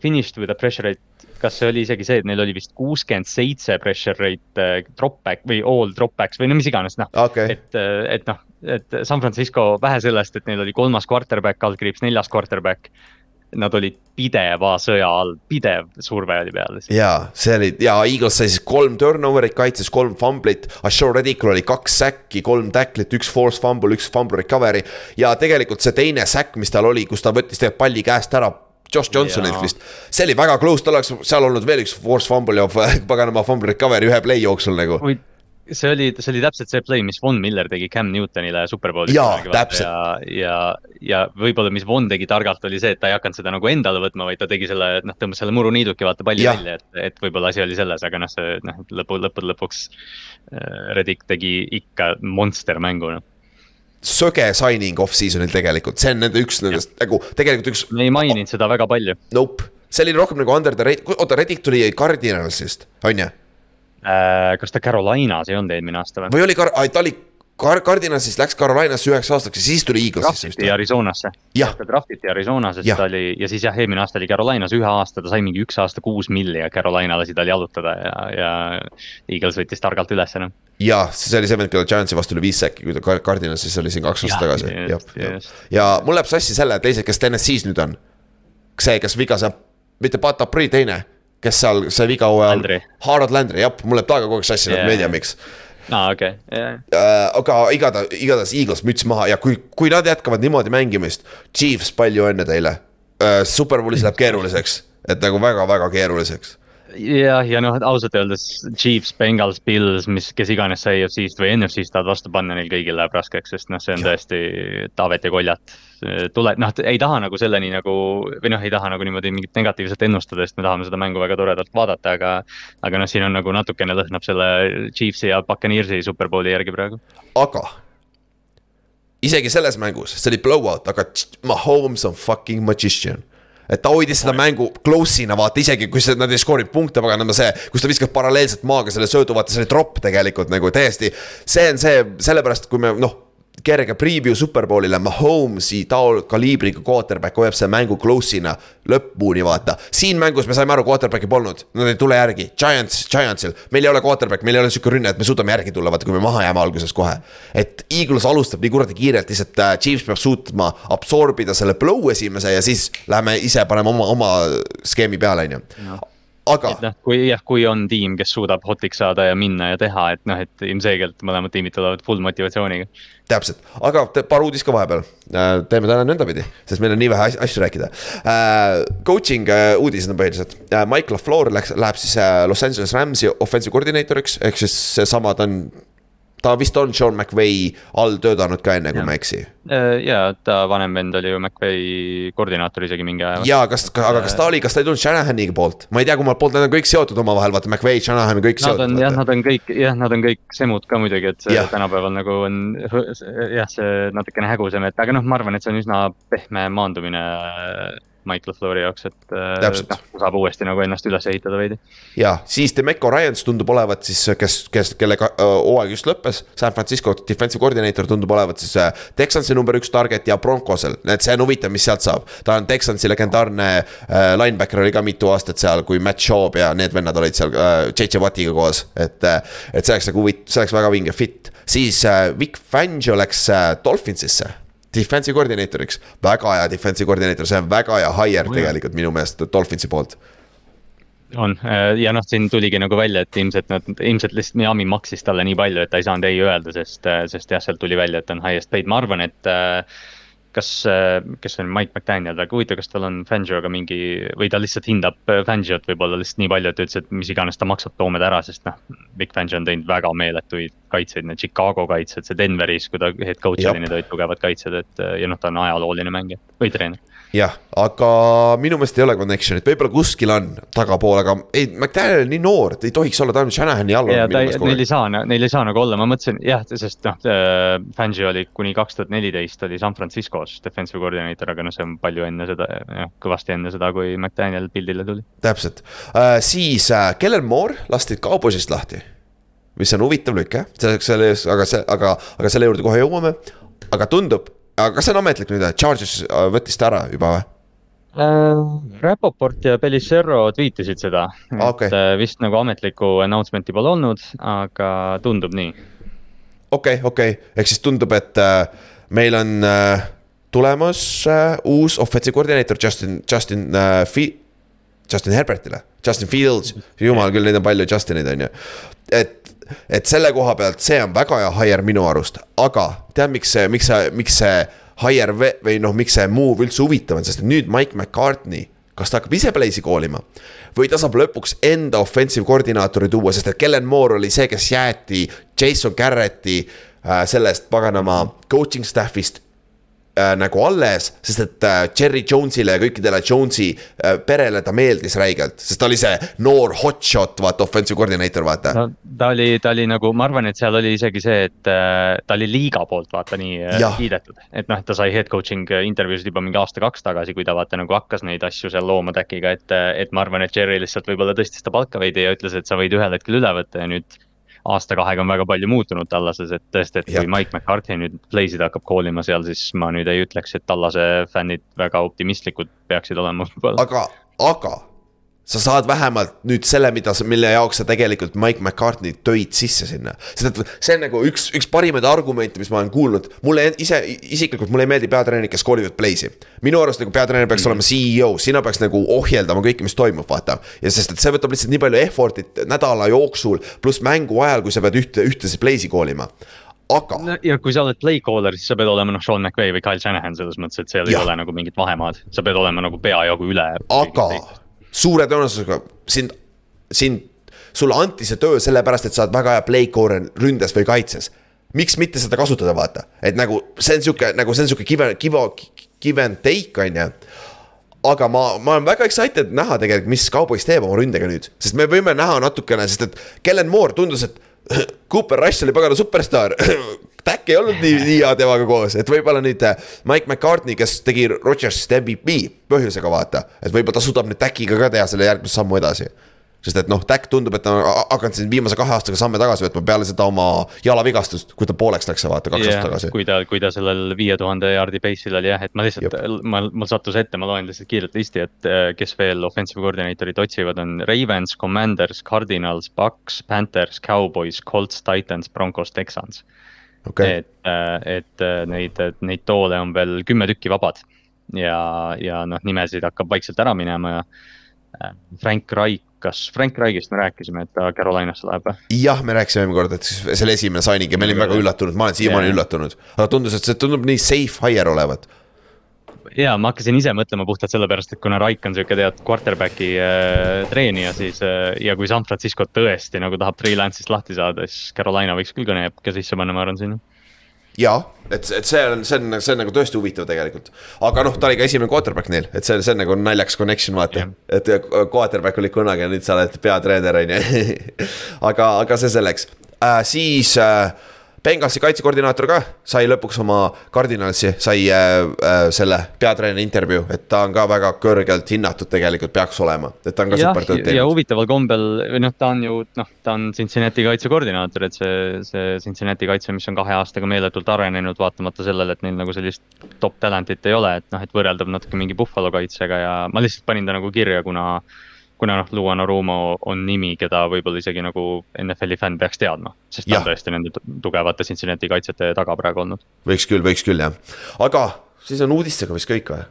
finished with a pressure rate. kas see oli isegi see, et neil oli vist kuuskümmend seitse pressure rate äh, drop back või all drop backs või no mis iganes, noh okay. et, et noh, et San Francisco vähe sellest, et neil oli kolmas quarterback, kaldkriips neljas quarterback. Nad olid pideva sõja all, pidev surve oli peal. jaa, see oli ja Eagles sai siis kolm turnover'it kaitses, kolm fumblit. Ashore Redicul oli kaks säkki, kolm tacklit, üks force fumble, üks fumble recovery. ja tegelikult see teine säkk, mis tal oli, kus ta võttis tegelikult palli käest ära. Josh Johnsonilt vist, see oli väga close, tal oleks seal olnud veel üks force fumble ja paganama fumble recovery ühe play jooksul nagu. See oli, see oli täpselt see play, mis Von Miller tegi Cam Newtonile superbowlis. Jaa, täpselt. ja, ja, ja võib-olla, mis Von tegi targalt, oli see, et ta ei hakanud seda nagu endale võtma, vaid ta tegi selle, noh, tõmbas selle muruniiduki, vaata palli Jah. välja, et, et võib-olla asi oli selles, aga noh, see noh, lõpu, lõppude lõpuks äh, Reddick tegi ikka monster mängu, noh. söge signing off-season'il tegelikult, see on nende üks nendest nagu tegelikult üks, me ei maininud seda väga palju nope. see oli rohkem nagu under the oota, Reddick tuli Cardinalsist, on ju? äh,. kas ta Carolinas ei olnud eelmine aasta või? või oli Car-, ta oli Car-, Cardinalsist läks Carolinasse üheks aastaks ja siis tuli Eaglesisse vist. Arizonasse. Jah. ta draftiti Arizonasse, Jah. siis ta oli ja siis jah, eelmine aasta oli Carolinas ühe aasta, ta sai mingi üks aasta kuus milli ja Carolina lasi tal jalutada ja, ja Eagles võttis targalt ülesse noh. jah, see oli see vend, kellel Giantsi vastu oli viis säkki, kui ta Car- Cardinalsis oli siin kaks aastat tagasi. just. ja mul läheb sassi selle, teised, kes TNS-is nüüd on. see, kes viga saab, mitte Pat Apri teine, kes seal sai viga hooajal. Harold Landry, jah, mul läheb taga kogu aeg sassi yeah., Jaa. ma ei tea, miks aa, okei, jah. äh,. aga igatahes, igatahes Eagles müts maha ja kui, kui nad jätkavad niimoodi mängimist, Chiefs, palju õnne teile äh,. Superbowlis läheb keeruliseks, et nagu väga-väga keeruliseks jah, ja noh, ausalt öeldes Chiefs, Bengals, Bills, mis, kes iganes sa EFC-st või NFC-st tahad vastu panna, neil kõigil läheb raskeks, sest noh, see on Jah. tõesti Taavet ja Koljat. tule, noh, ei taha nagu selleni nagu või noh, ei taha nagu niimoodi mingit negatiivset ennustada, sest me tahame seda mängu väga toredalt vaadata, aga. aga noh, siin on nagu natukene lõhnab selle Chiefsi ja Buccaneersi superbowli järgi praegu. aga isegi selles mängus, see oli blowout, aga Mahomes on fucking magician. Et ta hoidis seda mängu close'ina, vaata isegi kui see, nad ei skoorinud punkte, paganama see, kus ta viskas paralleelselt maaga selle söödu, vaata see oli tropp tegelikult nagu täiesti. see on see, sellepärast kui me noh, kerge preview superbowlile, Mahomes'i taol kaliibriga quarterback hoiab selle mängu close'ina lõpuni, vaata. siin mängus me saime aru, quarterback'i polnud, nad ei tule järgi, Giants, Giantsil, meil ei ole quarterback, meil ei ole sihuke rünne, et me suudame järgi tulla, vaata, kui me maha jääme alguses kohe. et Eagles alustab nii kuradi kiirelt, lihtsalt äh, Chiefs peab suutma absorbida selle blow esimese ja siis läheme ise paneme oma, oma skeemi peale, on ju. Aga et noh, kui jah, kui on tiim, kes suudab hotiks saada ja minna ja teha, et noh, et ilmselgelt mõlemad tiimid tulevad full motivatsiooniga. täpselt, aga paar uudist ka vahepeal. teeme täna nõndapidi, sest meil on nii vähe as- asju rääkida. Coaching äh, uudised on põhiliselt, Mike LaFleur läks, läheb siis äh, Los Angeles Rams'i offensive koordinaatoriks, ehk siis seesama, ta on. Ta vist on Sean McVay all töötanud ka enne, kui Jah. ma ei eksi. ja ta vanem vend oli ju McVay koordinaator isegi mingi aja. ja kas, aga kas ta oli, kas ta ei tulnud Shanahani poolt, ma ei tea, kummalt poolt nad on kõik seotud omavahel, vaata McVay, Shanahan on kõik Nad on jah, seotud. nad on kõik jah, nad on kõik semud ka muidugi, et see Jah. tänapäeval nagu on jah, see natukene hägusam, et aga noh, ma arvan, et see on üsna pehme maandumine Mike LaFleuri jaoks, et äh, Täpselt. noh, saab uuesti nagu ennast üles ehitada veidi. ja siis Demeco Ryans tundub olevat siis, kes, kes, kellega hooaeg just lõppes. San Francisco defensive coordinator tundub olevat siis äh, Texansi number üks target ja Broncosel, et see on huvitav, mis sealt saab. ta on Texansi legendaarne äh, linebacker oli ka mitu aastat seal, kui Matt Schaub ja need vennad olid seal äh, JJ Wattiga koos, et äh,. et see oleks nagu huvit-, see oleks väga vinge fit, siis äh, Vic Fangio läks äh, Dolphinsisse defensive koordinaatoriks, väga hea defensive koordinaator, see on väga hea hire tegelikult minu meelest Dolphinsi poolt. on ja noh, siin tuligi nagu välja, et ilmselt nad, ilmselt lihtsalt Miami maksis talle nii palju, et ta ei saanud ei öelda, sest, sest jah, sealt tuli välja, et on highest paid, ma arvan, et äh, kas, kes on Mike McDaniel, väga huvitav, kas tal on Fangioga mingi või ta lihtsalt hindab äh, Fangiot võib-olla lihtsalt nii palju, et ütles, et mis iganes ta maksab, toome ta ära, sest noh. Big Fangio on teinud väga meeletuid kaitseid, need Chicago kaitsed, see Denveris, kui ta head coach oli, need olid tugevad kaitsed, et äh, ja noh, ta on ajalooline mängija või treener. jah, aga minu meelest ei ole connection'it, võib-olla kuskil on tagapool, aga ei, McDaniel on nii noor, ta ei tohiks olla, ta on Shanahani all ja ta neil ei saa, neil ei saa nagu olla, ma mõtlesin jah, sest noh, Fangio oli kuni kaks tuhat neliteist oli San Franciscos defensive coordinator, aga noh, see on palju enne seda, jah, kõvasti enne seda, kui McDaniel pildile tuli. täpselt uh,, siis uh, Kellen Moore lasti Cowboysist lahti. mis on huvitav lüke, selleks, selles, aga see, aga, aga selle juurde kohe jõuame. aga tundub, aga kas see on ametlik nüüd, et Charges uh, võttis ta ära juba või? Rapoport ja Bellicerro tweetisid seda, et Okei. okay. vist nagu ametlikku announcement'i pole olnud, aga tundub nii. okei, okei, ehk siis tundub, et uh, meil on uh, tulemas uh, uus offensive koordinaator Justin, Justin uh, Fi-. Justin Herbertile, Justin Fields, jumal küll, neid on palju Justineid on ju. et, et selle koha pealt, see on väga hea hire minu arust, aga tead, miks see, miks see, miks see hire või noh, miks see move üldse huvitav on, sest nüüd Mike McCartney kas ta hakkab ise play'si koolima? Või ta saab lõpuks enda offensive koordinaatori tuua, sest et Kellen Moore oli see, kes jäeti Jason Garretti äh, sellest paganama coaching staff'ist äh, nagu alles, sest et äh, Jerry Jones'ile ja kõikidele Jones'i äh, perele ta meeldis räigelt, sest ta oli see noor hotshot, vaata offensive koordinaator, vaata no.. ta oli, ta oli nagu, ma arvan, et seal oli isegi see, et äh, ta oli liiga poolt vaata nii äh, Jah. kiidetud. et noh, et ta sai head coaching intervjuusid juba mingi aasta-kaks tagasi, kui ta vaata nagu hakkas neid asju seal looma Täkiga, et, et ma arvan, et Jerry lihtsalt võib-olla tõstis ta palka veidi ja ütles, et sa võid ühel hetkel üle võtta ja nüüd aasta-kahega on väga palju muutunud Tallases, et tõesti, et kui Mike McCarthy nüüd play'sid hakkab koolima seal, siis ma nüüd ei ütleks, et Tallase fännid väga optimistlikud peaksid olema võib-olla. aga, aga sa saad vähemalt nüüd selle, mida mille jaoks sa tegelikult Mike McCartney tõid sisse sinna. sest et see on nagu üks, üks parimaid argumente, mis ma olen kuulnud. mulle ise, isiklikult mulle ei meeldi peatreenerid, kes koolivad play'si. minu arust nagu peatreener peaks mm. olema CEO, sina peaks nagu ohjeldama kõike, mis toimub, vaata. ja sest, et see võtab lihtsalt nii palju effort'it nädala jooksul, pluss mängu ajal, kui sa pead ühte, ühtesi play'si koolima. aga ja kui sa oled play caller, siis sa pead olema noh, Sean McVay või Kyle Shanahan selles mõttes, et seal Jah. ei ole nagu mingit vahemaad, sa pead olema nagu peajagu üle. aga suure tõenäosusega sind, sind, sulle anti see töö sellepärast, et sa oled väga hea playcaller ründes või kaitses. miks mitte seda kasutada, vaata, et nagu see on sihuke, nagu see on sihuke give, give, give and take on ju aga ma, ma olen väga excited näha tegelikult, mis Cowboys teeb oma ründega nüüd, sest me võime näha natukene, sest et Kellen Moore tundus, et Cooper Rush oli pagana superstaar. Tack ei olnud nii, nii hea temaga koos, et võib-olla nüüd äh, Mike McCartney, kes tegi Rodgersist MVP põhjusega vaata, et võib-olla ta suudab nüüd Tackiga ka teha selle järgmise sammu edasi. sest et noh, Tack tundub, et ta on ha- hakanud siin viimase kahe aastaga samme tagasi võtma peale seda oma jalavigastust, kui ta pooleks läks, vaata kaks aastat tagasi. kui ta, kui ta sellel viie tuhande jaardi base'il oli jah, et ma lihtsalt, ma, mul sattus ette, ma loen lihtsalt kiirelt listi, et äh, kes veel offensive coordinator'it otsivad, on Ravens, Commanders, Cardinals, Bucks, Panthers, Cowboys, Colts, Titans, Broncos, Texans okei, et, et äh, neid, neid toole on veel kümme tükki vabad ja, ja noh, nimesid hakkab vaikselt ära minema ja. äh, Frank Reich kas Frank Reichist me rääkisime, et ta Carolinasse läheb või? jah, me rääkisime eelmine kord, et selle esimene signing ja me olime väga üllatunud, ma olen siiamaani üllatunud. aga tundus, et see tundub nii safe hire olevat ja ma hakkasin ise mõtlema puhtalt sellepärast, et kuna Raik on sihuke tead quarterback'i äh, treenija, siis äh, ja kui San Francisco tõesti nagu tahab freelance'ist lahti saada, siis Carolina võiks küll kõne ka sisse panna, ma arvan sinna ja, et, et see on, see on, see on nagu tõesti huvitav tegelikult. aga noh, ta oli ka esimene quarterback neil, et see, see on nagu naljakas connection, vaata yeah.. et quarterback oli kunagi ja nüüd sa oled peatreener, on ju. aga, aga see selleks äh,, siis äh, Bengalsi kaitsekoordinaator ka sai lõpuks oma kardinalsi, sai äh, äh, selle peatreeneri intervjuu, et ta on ka väga kõrgelt hinnatud tegelikult peaks olema, et ta on ka super tööd teinud. ja huvitaval kombel või noh, ta on ju noh, ta on Cincinnati kaitsekoordinaator, et see, see Cincinnati kaitse, mis on kahe aastaga meeletult arenenud, vaatamata sellele, et neil nagu sellist top talent'it ei ole, et noh, et võrreldav natuke mingi Buffalo kaitsega ja ma lihtsalt panin ta nagu kirja, kuna kuna noh, Luan Arumo on nimi, keda võib-olla isegi nagu NFL-i fänn peaks teadma. sest ta on tõesti nende tugevate Cincinnati kaitsjate taga praegu olnud. võiks küll, võiks küll jah, aga siis on uudistega vist kõik või?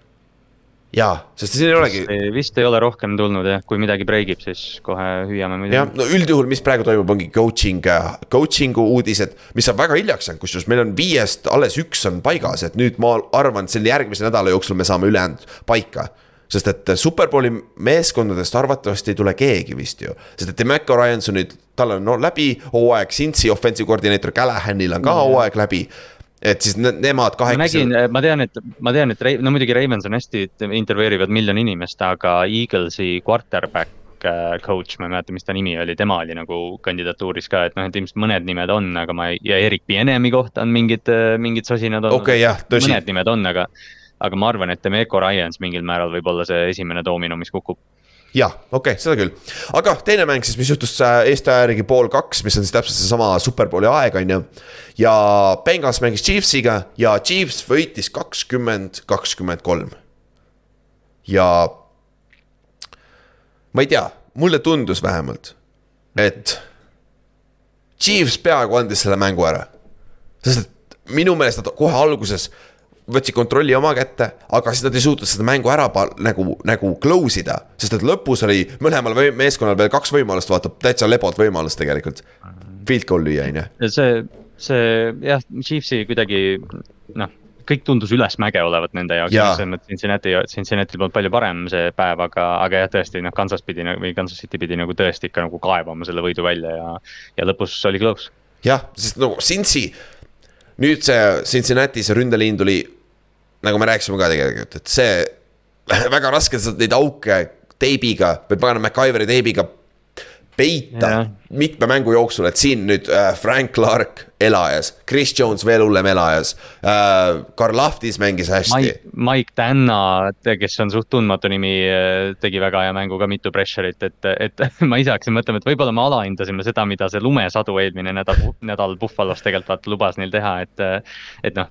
jaa, sest siin ei olegi. vist ei ole rohkem tulnud jah, kui midagi break ib, siis kohe hüüame muidugi. jah, no üldjuhul, mis praegu toimub, ongi coaching, coaching'u uudised, mis on väga hiljaks jäänud, kusjuures meil on viiest alles üks on paigas, et nüüd ma arvan, et selle järgmise nädala jooksul me saame ülejäänud paika sest et Superbowli meeskondadest arvatavasti ei tule keegi vist ju, sest et Demeco Ryans on nüüd, tal on no läbi hooaeg, Cincy offensive koordineetor Callahanil on ka mm hooaeg läbi et siis ne nemad kahekesi. ma nägin, ma tean, et, ma tean, et no muidugi Ravens on hästi, intervjueerivad miljon inimest, aga Eaglesi quarterback äh, coach, ma ei mäleta, mis ta nimi oli, tema oli nagu kandidatuuris ka, et noh, et ilmselt mõned nimed on, aga ma ei, ja Erik Bienemi kohta on mingid, mingid sosinad olnud okay,. mõned nimed on, aga aga ma arvan, et Demeco Ryans mingil määral võib olla see esimene domino, mis kukub jah, okei okay,, seda küll, aga teine mäng siis, mis juhtus äh, Eesti aja järgi pool kaks, mis on siis täpselt seesama superbowli aeg, on ju. ja Bengals mängis Chiefsiga ja Chiefs võitis kakskümmend, kakskümmend kolm. ja ma ei tea, mulle tundus vähemalt, et Chiefs peaaegu andis selle mängu ära. sest et minu meelest nad kohe alguses võtsid kontrolli oma kätte, aga siis nad ei suutnud seda mängu ära nagu, nagu close ida. sest et lõpus oli mõlemal meeskonnal veel kaks võimalust, vaata täitsa lebot võimalust tegelikult. Field goal lüüa, on ju. see, see jah, Chiefsi kuidagi noh, kõik tundus ülesmäge olevat nende jaoks ja., selles mõttes Cincinnati, Cincinnati'l polnud palju parem see päev, aga, aga jah, tõesti noh, Kansas pidi või Kansas City pidi nagu tõesti ikka nagu kaevama selle võidu välja ja, ja lõpus oli close. jah, sest nagu Cincy, nüüd see Cincinnati see ründeliin tuli nagu me rääkisime ka tegelikult, et see väga raske neid auke teibiga või pagan MacGyveri teibiga peita yeah. mitme mängu jooksul, et siin nüüd äh, Frank Clark elajas, Chris Jones veel hullem elajas äh,. Karl Lahtis mängis hästi. Mike, Tanna, kes on suht tundmatu nimi, äh, tegi väga hea mängu ka mitu pressure'it, et, et ma ise hakkasin mõtlema, et võib-olla me alahindasime seda, mida see lumesadu eelmine nädal, nädal Buffalo's tegelikult vaata lubas neil teha, et. et noh,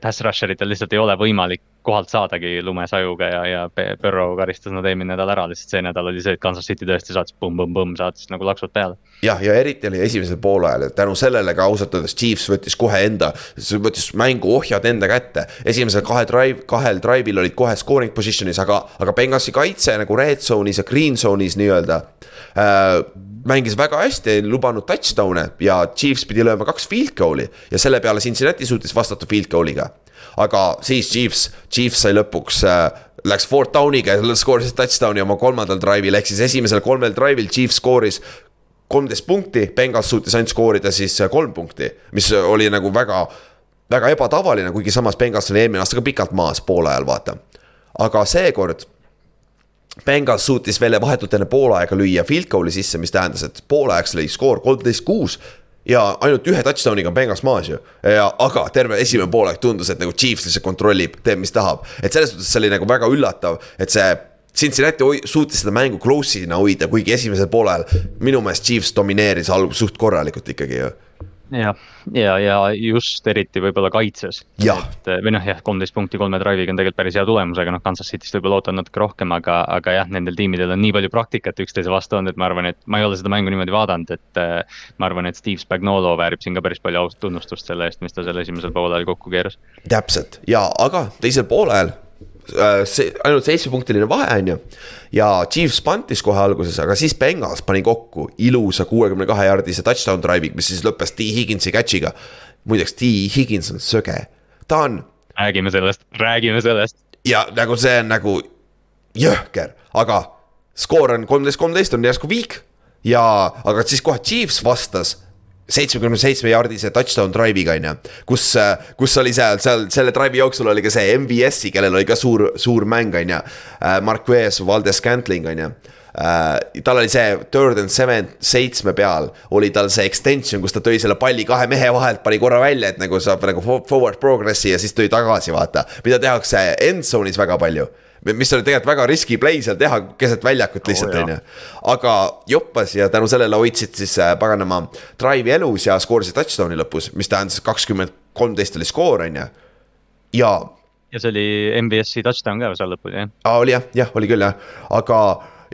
pass rusher itel lihtsalt ei ole võimalik kohalt saadagi lumesajuga ja, ja Burrow karistas nad eelmine nädal ära, lihtsalt see nädal oli see, et Kansas City tõesti saatis pumm-pumm-pumm, saatis nagu laksud peale. jah, ja eriti oli esimesel poolajal, et tänu sellele ka ausalt öeldes Chiefs võttis kohe enda, võttis mängu ohjad enda kätte. esimesel kahe drive, kahel drive'il olid kohe scoring position'is, aga, aga Bengalsi kaitse nagu red zone'is ja green zone'is nii-öelda äh, mängis väga hästi, ei lubanud touchdown'e ja Chiefs pidi lööma kaks field goal'i ja selle peale Cincinnati suutis vastata field goal'iga. Aga siis Chiefs, Chiefs sai lõpuks äh, läks fourth down'iga ja skooris touchdown'i oma kolmandal drive'il, ehk siis esimesel kolmel drive'il Chiefs skooris kolmteist punkti, Bengals suutis ainult skoorida siis äh, kolm punkti, mis oli nagu väga, väga ebatavaline, kuigi samas Bengals oli eelmine aasta ka pikalt maas poole ajal, vaata. aga seekord Bengals suutis veel vahetult enne poolaega lüüa field goal'i sisse, mis tähendas, et poolajaks oli skoor kolmteist, kuus ja ainult ühe touchdown'iga on Bengals maas ju. aga terve esimene poolaeg tundus, et nagu Chiefs lihtsalt kontrollib, teeb, mis tahab. et selles suhtes see oli nagu väga üllatav, et see Cincinnati suutis seda mängu close'ina hoida, kuigi esimesel poolel minu meelest Chiefs domineeris algul suht korralikult ikkagi ju jah, ja, ja just eriti võib-olla kaitses. et või noh, jah, kolmteist punkti kolme drive'iga on tegelikult päris hea tulemus, aga noh, Kansas City'st võib-olla ootan natuke rohkem, aga, aga jah, nendel tiimidel on nii palju praktikat üksteise vastu olnud, et ma arvan, et ma ei ole seda mängu niimoodi vaadanud, et. ma arvan, et Steve Spagnolo väärib siin ka päris palju tunnustust selle eest, mis ta seal esimesel poolel kokku keeras. täpselt ja, aga teisel poolel äh, see ainult seitsmepunktiline vahe, on ju. ja Chiefs pantis kohe alguses, aga siis Bengals pani kokku ilusa kuuekümne kahe jaardise touchdown drive'i, mis siis lõppes T Higginsi catch'iga. muideks T Higgins on söge, ta on. räägime sellest, räägime sellest. ja nagu see on nagu jõhker, aga skoor on kolmteist, kolmteist on järsku viik ja, aga siis kohe Chiefs vastas seitsmekümne seitsme jaardise touchdown drive'iga on ju. kus, kus oli seal, seal selle drive'i jooksul oli ka see MVS-i, kellel oli ka suur, suur mäng, on ju. Marquez Valdes Scantling on ju Uh, tal oli see third and seven, seitsme peal oli tal see extension, kus ta tõi selle palli kahe mehe vahelt, pani korra välja, et nagu saab nagu forward progress'i ja siis tõi tagasi, vaata. mida tehakse end zone'is väga palju mis oli tegelikult väga riski play seal teha keset väljakut lihtsalt oh,, on ju. aga joppas ja tänu sellele hoidsid siis äh, paganama drive'i elus ja skoorisid touchdown'i lõpus, mis tähendas kakskümmend kolmteist oli skoor, on ju. ja. ja see oli MBS-i touchdown ka seal lõpus, jah? aa, oli jah, jah, oli küll jah, aga,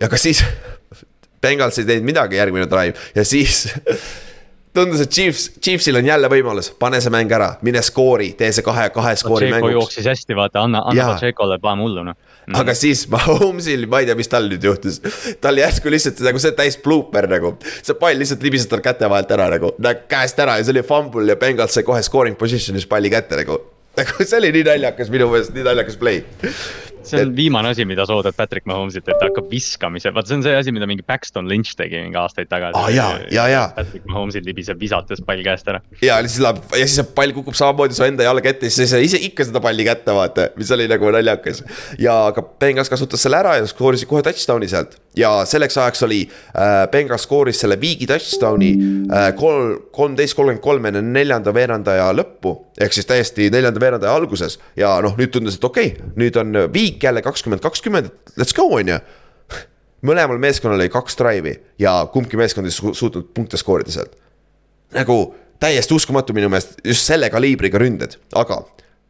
ja ka siis Bengals ei teinud midagi järgmine drive ja siis tundus, et Chiefs, Chiefsil on jälle võimalus, pane see mäng ära, mine skoori, tee see kahe, kahe skoori mänguks. jooksis hästi, vaata, anna, anna Pacheco'le paem hullu noh mm. aga siis Mahomes'il, ma ei tea, mis tal nüüd juhtus. tal järsku lihtsalt nagu see täis blooper nagu, see pall lihtsalt libises tal käte vahelt ära nagu, käest ära ja see oli fumble ja Bengals sai kohe scoring position'is palli kätte nagu. nagu see oli nii naljakas minu meelest, nii naljakas play see on et... viimane asi, mida sa oodad Patrick Mahomesilt, et ta hakkab viskamise, vaat see on see asi, mida mingi Paxton Lynch tegi mingi aastaid tagasi ah,. ja, ja, ja. Patrick Mahomesil libiseb visates pall käest ära. ja siis läheb ja siis pall kukub samamoodi su enda jalga ette, siis sa ise ikka seda palli kätte vaata, mis oli nagu naljakas. ja aga Bengals kasutas selle ära ja skoorisid kohe touchdown'i sealt ja selleks ajaks oli äh,, Bengals skooris selle viigi touchdown'i äh, kolm, kolmteist, kolmkümmend kolm enne neljanda veerandaja lõppu. ehk siis täiesti neljanda veerandaja alguses ja noh, nüüd tundus, et okei okay,, nüüd on viik jälle kakskümmend, kakskümmend, let's go, on ju. mõlemal meeskonnal oli kaks drive'i ja kumbki meeskond ei su suutnud punkte skoorida sealt. nagu täiesti uskumatu minu meelest, just selle kaliibriga ründed, aga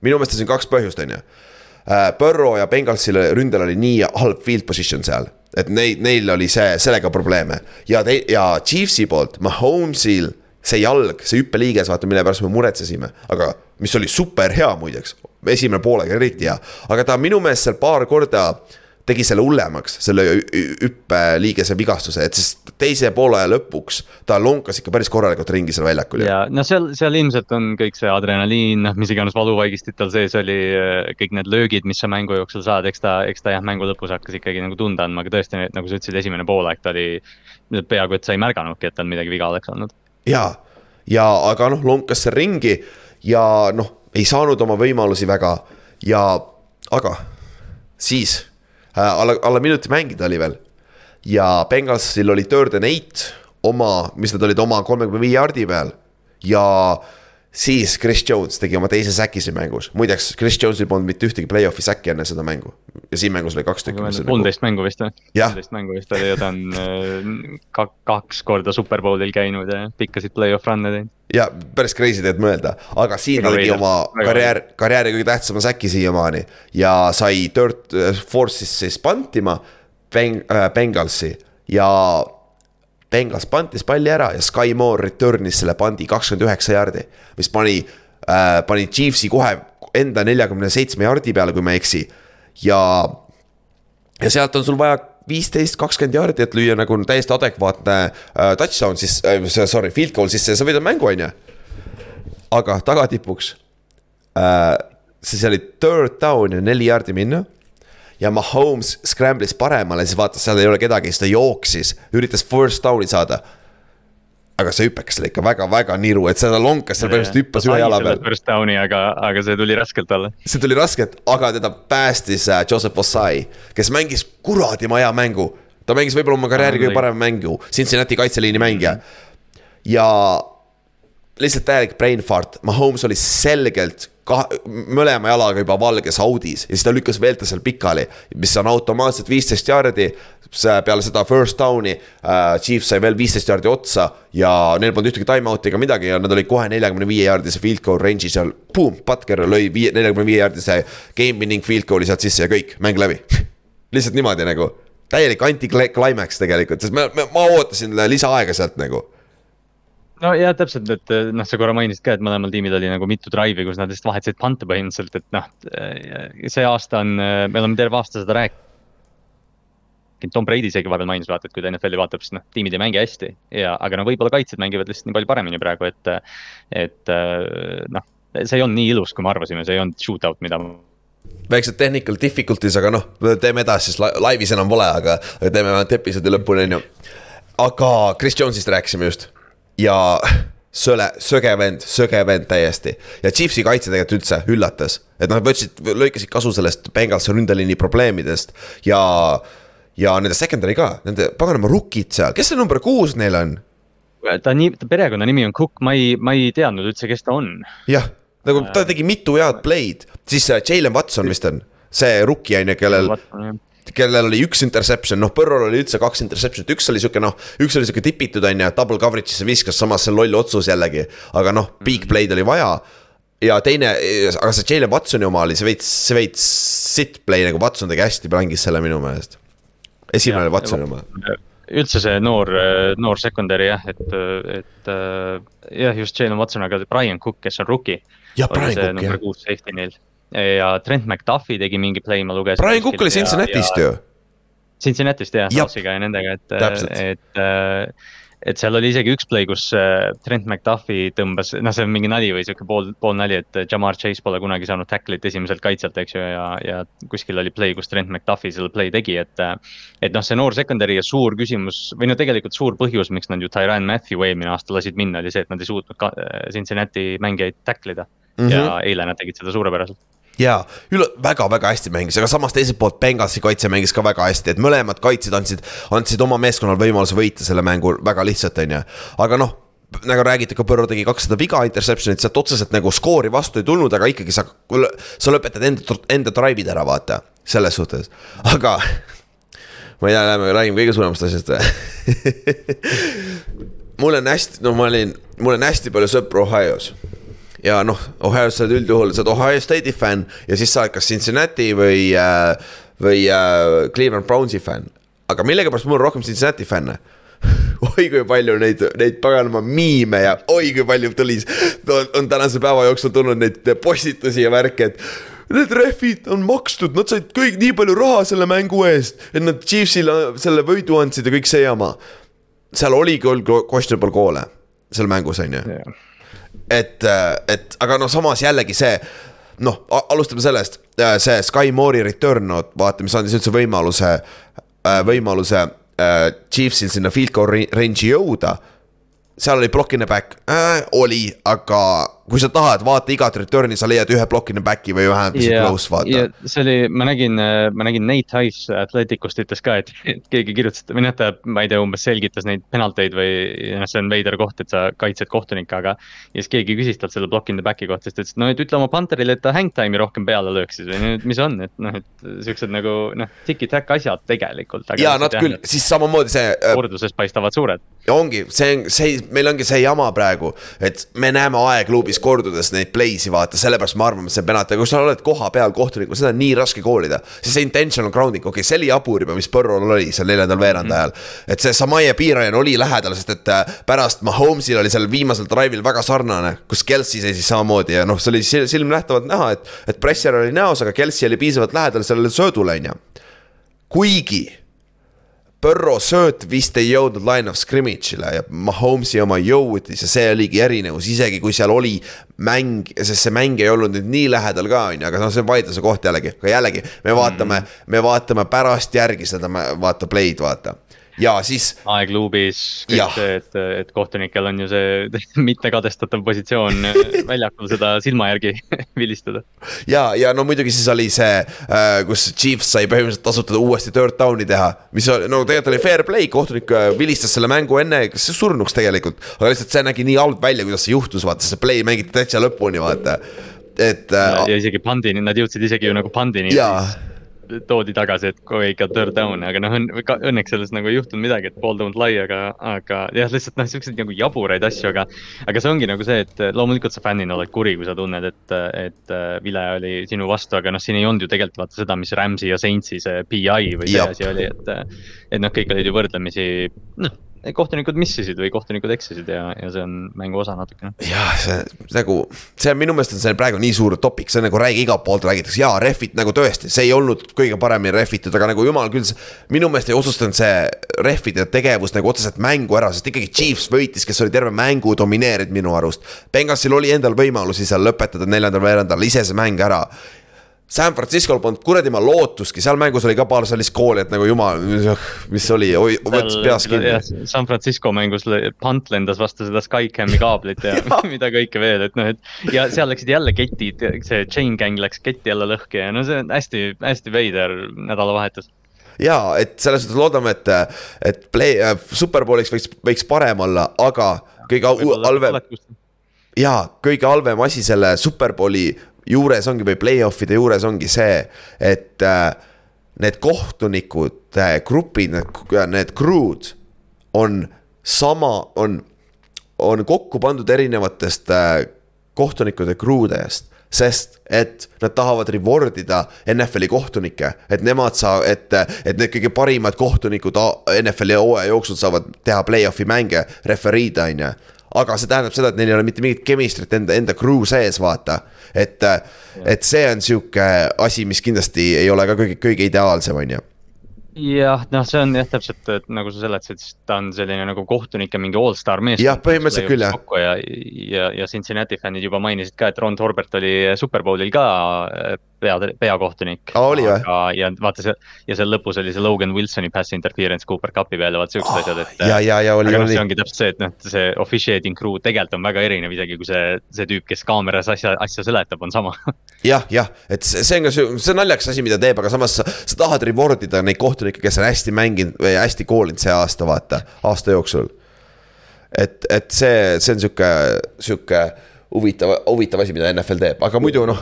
minu meelest siin kaks põhjust, on ju. Äh, Burrow ja Bengalsil ründel oli nii halb field position seal, et neid, neil oli see, sellega probleeme ja ja Chiefsi poolt, Mahomesil see jalg, see hüppeliiges, vaata, mille pärast me muretsesime, aga mis oli super hea muideks. esimene poolega eriti hea, aga ta minu meelest seal paar korda tegi selle hullemaks, selle hüppeliigese vigastuse, et siis teise poolaja lõpuks ta lonkas ikka päris korralikult ringi seal väljakul. ja noh, seal, seal ilmselt on kõik see adrenaliin, noh, mis iganes valuvaigistit tal sees oli, kõik need löögid, mis sa mängu jooksul saad, eks ta, eks ta jah, mängu lõpus hakkas ikkagi nagu tunda andma, aga tõesti, nagu sa ütlesid, esimene poolaeg ta oli. peaaegu, et sa ei märganudki, et tal midagi viga oleks olnud ja, ja aga noh, lonkas seal ringi ja noh, ei saanud oma võimalusi väga. Ja, aga siis äh, alla, alla minuti mängida oli veel. ja Bengalsil oli third and eight oma, mis nad olid oma kolmekümne viie jardi peal. Ja siis Chris Jones tegi oma teise säki siin mängus, muideks Chris Jones'il polnud mitte ühtegi play-off'i säkki enne seda mängu. ja siin mängus oli kaks tükki. kolmteist mängu vist või? kolmteist mängu vist oli ja ta on äh, kaks korda superbowlil käinud ja pikkasid play-off run'e teinud. ja päris crazy teed mõelda, aga siin väga tegi oma karjäär, karjääri kõige tähtsama säki siiamaani. ja sai dirt äh, force'is siis pantima Beng- äh,, Bengalsi ja Bengals pantis palli ära ja Sky Moore return'is selle pandi kakskümmend üheksa jardi. mis pani äh,, pani Chiefsi kohe enda neljakümne seitsme jardi peale, kui ma ei eksi. ja, ja sealt on sul vaja viisteist, kakskümmend jardi, et lüüa nagu täiesti adekvaatne äh, touchdown siis äh,, sorry, field goal sisse ja sa võidad mängu, on ju. aga tagatipuks äh,, siis oli third down ja neli jardi minna ja Mahomes scramble'is paremale, siis vaatas, seal ei ole kedagi, siis ta jooksis, üritas first down'i saada. aga see hüpekas oli ikka väga-väga niru, et seda lonkas seal põhimõtteliselt hüppas ühe jala peal. First down'i, aga, aga see tuli raskelt talle. see tuli raskelt, aga teda päästis äh, Joseph Ossai, kes mängis kuradi maja mängu. ta mängis võib-olla oma karjääri kõige parema mängu, Cincinnati kaitseliini mängija. ja lihtsalt täielik brain fart, Mahomes oli selgelt kahe, mõlema jalaga juba valges Audis ja siis ta lükkas veel ta seal pikali, mis on automaatselt viisteist jaardi. peale seda first down'i äh, Chiefs sai veel viisteist jaardi otsa ja neil polnud ühtegi time-out'i ega midagi ja nad olid kohe neljakümne viie jaardise field goal range'is ja boom, Butker lõi viie, neljakümne viie jaardise game winning field goal'i sealt sisse ja kõik, mäng läbi. Lihtsalt niimoodi nagu, täielik anti-climax tegelikult, sest me, me, ma ootasin lisaaega sealt nagu no ja täpselt, et noh, sa korra mainisid ka, et mõlemal tiimil oli nagu mitu drive'i, kus nad lihtsalt vahetasid pante põhimõtteliselt, et noh. see aasta on, me oleme terve aasta seda rääkinud. Tom Brady isegi vahepeal mainis, vaata, et kui ta NFL-i vaatab, siis noh, tiimid ei mängi hästi ja, aga no võib-olla kaitsjad mängivad lihtsalt nii palju paremini praegu, et. et noh, see ei olnud nii ilus, kui me arvasime, see ei olnud shootout, mida väiksed technical difficulties, aga noh, teeme edasi, sest laivis enam pole, aga teeme vähemalt episoodi lõpuni, on ju. aga Chris Jones'ist rääkisime just ja söle, söge vend, söge vend täiesti. ja Chiefsi kaitse tegelikult üldse üllatas, et noh, võtsid, lõikasid kasu sellest Bengalsi ründeliini probleemidest ja. ja nende secondary ka, nende paganama rookid seal, kes see number kuus neil on? ta nii, ta perekonnanimi on Cook, ma ei, ma ei teadnud üldse, kes ta on. jah nagu ta tegi mitu head play'd, siis äh, Jalen Watson vist on see rookie on ju, kellel kellel oli üks interception, noh, Põrrol oli üldse kaks interception'it, üks oli sihuke noh, üks oli sihuke tipitud, on ju, double coverage'isse viskas, samas see loll otsus jällegi. aga noh, big mhm. play'd oli vaja. ja teine, aga see Jalen Watsoni oma oli see veits, see veits sitt play nagu Watson tegi hästi, mängis selle minu meelest. esimene oli Watsoni oma üldse see noor, noor secondary jah, et, et jah, just Jalen Watson, aga Brian Cook, kes on rookie jah, Brian Cook, jah. number kuus safety neil ja Trent McDuffi tegi mingi play, ma lugesin. Brian Cook oli Cincinnati'st ju. Cincinnati'st jah, Sauce'iga ja nendega, et, et äh, et seal oli isegi üks play, kus äh, Trent McDuffi tõmbas, noh, see on mingi nali või sihuke pool, poolnali, et Jamar Chase pole kunagi saanud tackle'it esimeselt kaitselt, eks ju, ja, ja kuskil oli play, kus Trent McDuffi selle play tegi, et. et noh, see noor secondary ja suur küsimus või no tegelikult suur põhjus, miks nad ju Tyran Matthew eelmine aasta lasid minna, oli see, et nad ei suutnud ka Cincinnati mängijaid tackle ida mm. -hmm. ja eile nad tegid seda suurepäraselt jaa, üle, väga-väga hästi mängis, aga samas teiselt poolt Bengalsi kaitse mängis ka väga hästi, et mõlemad kaitsjad andsid, andsid oma meeskonnal võimaluse võita selle mängu väga lihtsalt, on ju. aga noh, nagu räägiti, ka Põrro tegi kakssada viga interception'it, sealt otseselt nagu skoori vastu ei tulnud, aga ikkagi sa, sa lõpetad enda, enda drive'id ära, vaata, selles suhtes, aga ma ei tea, lähme räägime kõige suuremast asjast või? Mul on hästi, no ma olin, mul on hästi palju sõpru Ohio's ja noh, Ohio's sa oled üldjuhul, sa oled Ohio State'i fänn ja siis sa oled kas Cincinnati või äh,, või äh, Cleveland Brownsi fänn. aga millegipärast mul on rohkem Cincinnati fänne oi kui palju neid, neid paganama miime ja oi kui palju tuli, on, on tänase päeva jooksul tulnud neid postitusi ja värke, et. Need rehvid on makstud, nad said kõik nii palju raha selle mängu eest, et nad Chiefsile selle võidu andsid ja kõik see jama. seal oli küll questionable call'e seal mängus on ju yeah et, äh, et aga noh, samas jällegi see noh, alustame sellest, äh, see Sky Moore'i return, vaata, mis andis üldse võimaluse, äh, võimaluse Chiefsil sinna field goal range'i jõuda. seal oli block in the back äh,, oli, aga kui sa tahad, vaata igat return'i, sa leiad ühe block'ina back'i või vähemalt yeah, close, vaata yeah,. see oli, ma nägin, ma nägin Nate Tice Atleticust ütles ka, et, keegi kirjutas, või noh, ta, ma ei tea, umbes selgitas neid penalteid või noh, see on veider koht, et sa kaitsed kohtunikke, aga. ja siis keegi küsis talt selle block in the back'i kohta, siis ta ütles, et no et ütle oma punter'ile, et ta hang time'i rohkem peale lööks siis või nüüd, mis on, et noh, et siuksed nagu noh, tiki-tack asjad tegelikult. ja nad küll, siis samamoodi see äh,. korduses paistavad suured. ongi, see on, see, meil ongi see jama praegu, et me näeme aegluubis kordades neid play'si vaata, sellepärast me arvame, et see on penalt, aga kui sa oled koha peal kohtunikul, seda on nii raske koolida. see intentional grounding, okei okay,, see oli jabur juba, mis Põrrol oli seal neljandal veerand mhm. ajal mm. -hmm. et see Samaje piirajan oli lähedal, sest et äh, pärast Mahomes'il oli seal viimasel drive'il väga sarnane, kus Kelsey seisis samamoodi ja noh, see oli silmnähtavalt näha, et, et pressure oli näos, aga Kelsey oli piisavalt lähedal sellele söödule, on ju. kuigi Burrow sööt vist ei jõudnud line of scrimmage'ile ja Mahomes'i oma jõudis ja see oligi erinevus, isegi kui seal oli mäng, sest see mäng ei olnud nüüd nii lähedal ka, on ju, aga noh, see on vaidluse koht jällegi, aga jällegi me vaatame mm., me vaatame pärast järgi seda, vaata play'd, vaata ja siis. aegluubis kõik see, et, et kohtunikel on ju see mitte kadestatav positsioon väljakul seda silma järgi vilistada. ja, ja no muidugi siis oli see, äh, kus Chiefs sai põhimõtteliselt tasutada uuesti third down'i teha. mis oli, no tegelikult oli fair play, kohtunik äh, vilistas selle mängu enne, kas surnuks tegelikult. aga lihtsalt see nägi nii halb välja, kuidas see juhtus, vaata see play mängiti täitsa lõpuni, vaata et. Äh, ja isegi pandini, nad jõudsid isegi ju nagu pandini. jaa toodi tagasi, et kohe ikka third down, aga noh, õnneks selles nagu ei juhtunud midagi, et pool don't lie, aga, aga jah, lihtsalt noh, siukseid nagu jaburaid asju, aga. aga see ongi nagu see, et loomulikult sa fännina oled kuri, kui sa tunned, et, et vile oli sinu vastu, aga noh, siin ei olnud ju tegelikult vaata seda, mis Rams'i ja Saintsi see PI või see asi oli, et. et noh, kõik olid ju võrdlemisi, noh kohtunikud missisid või kohtunikud eksisid ja, ja see on mängu osa natukene. jah, see nagu, see on minu meelest on see praegu nii suur topik, see on nagu räägi igalt poolt räägitakse, jaa, rehvid nagu tõesti, see ei olnud kõige paremini rehvitud, aga nagu jumal küll. minu meelest ei otsustanud see rehvide tegevus nagu otseselt mängu ära, sest ikkagi Chiefs võitis, kes oli terve mängu domineerinud minu arust. Bengalsil oli endal võimalusi seal lõpetada neljandal veerandal ise see mäng ära San Francisco'l polnud kuradi ma lootustki, seal mängus oli ka paar sellist kooli, et nagu jumal, mis oli, võttis peas kinni. San Francisco mängus punt lendas vastu seda Skycam'i kaablit ja, ja. mida kõike veel, et noh, et ja seal läksid jälle ketid, see chain gang läks ketti jälle lõhki ja no see on hästi-hästi veider nädalavahetus ja et selles suhtes loodame, et, et play äh,, superbowliks võiks, võiks parem olla, aga kõige halvem. ja kõige halvem asi selle superbowli juures ongi või play-off'ide juures ongi see, et äh, need kohtunikud äh,, grupid, need, need crew'd on sama, on, on kokku pandud erinevatest äh, kohtunikude crew dest sest et nad tahavad reward ida NFL-i kohtunikke, et nemad saa-, et, et need kõige parimad kohtunikud NFL-i hooaja jooksul saavad teha play-off'i mänge, referiida, on ju aga see tähendab seda, et neil ei ole mitte mingit chemistry't enda, enda crew sees, vaata. et, et see on sihuke asi, mis kindlasti ei ole ka kõige, kõige ideaalsem, on ju jah, noh, see on jah, täpselt, et nagu sa seletasid, siis ta on selline nagu kohtunike mingi allstar meeskond. jah, põhimõtteliselt küll jah. ja, ja, ja Cincinnati fännid juba mainisid ka, et Ron Torbert oli Superbowlil ka pea, peakohtunik. oli või? ja vaata see ja seal lõpus oli see Logan Wilsoni pass interference Cooper Cupi peale, vaat siuksed oh, asjad, et. ja, ja, ja oli, noh, oli. see ongi täpselt see, et noh, see officiating crew tegelikult on väga erinev, isegi kui see, see tüüp, kes kaameras asja, asja seletab, on sama jah, jah, et see, see on ka see, see on naljakas asi, mida teeb, aga samas sa, sa tahad reward ida neid kohtunikke, kes on hästi mänginud või hästi koolinud see aasta, vaata, aasta jooksul. et, et see, see on sihuke, sihuke huvitav, huvitav asi, mida NFL teeb, aga muidu noh.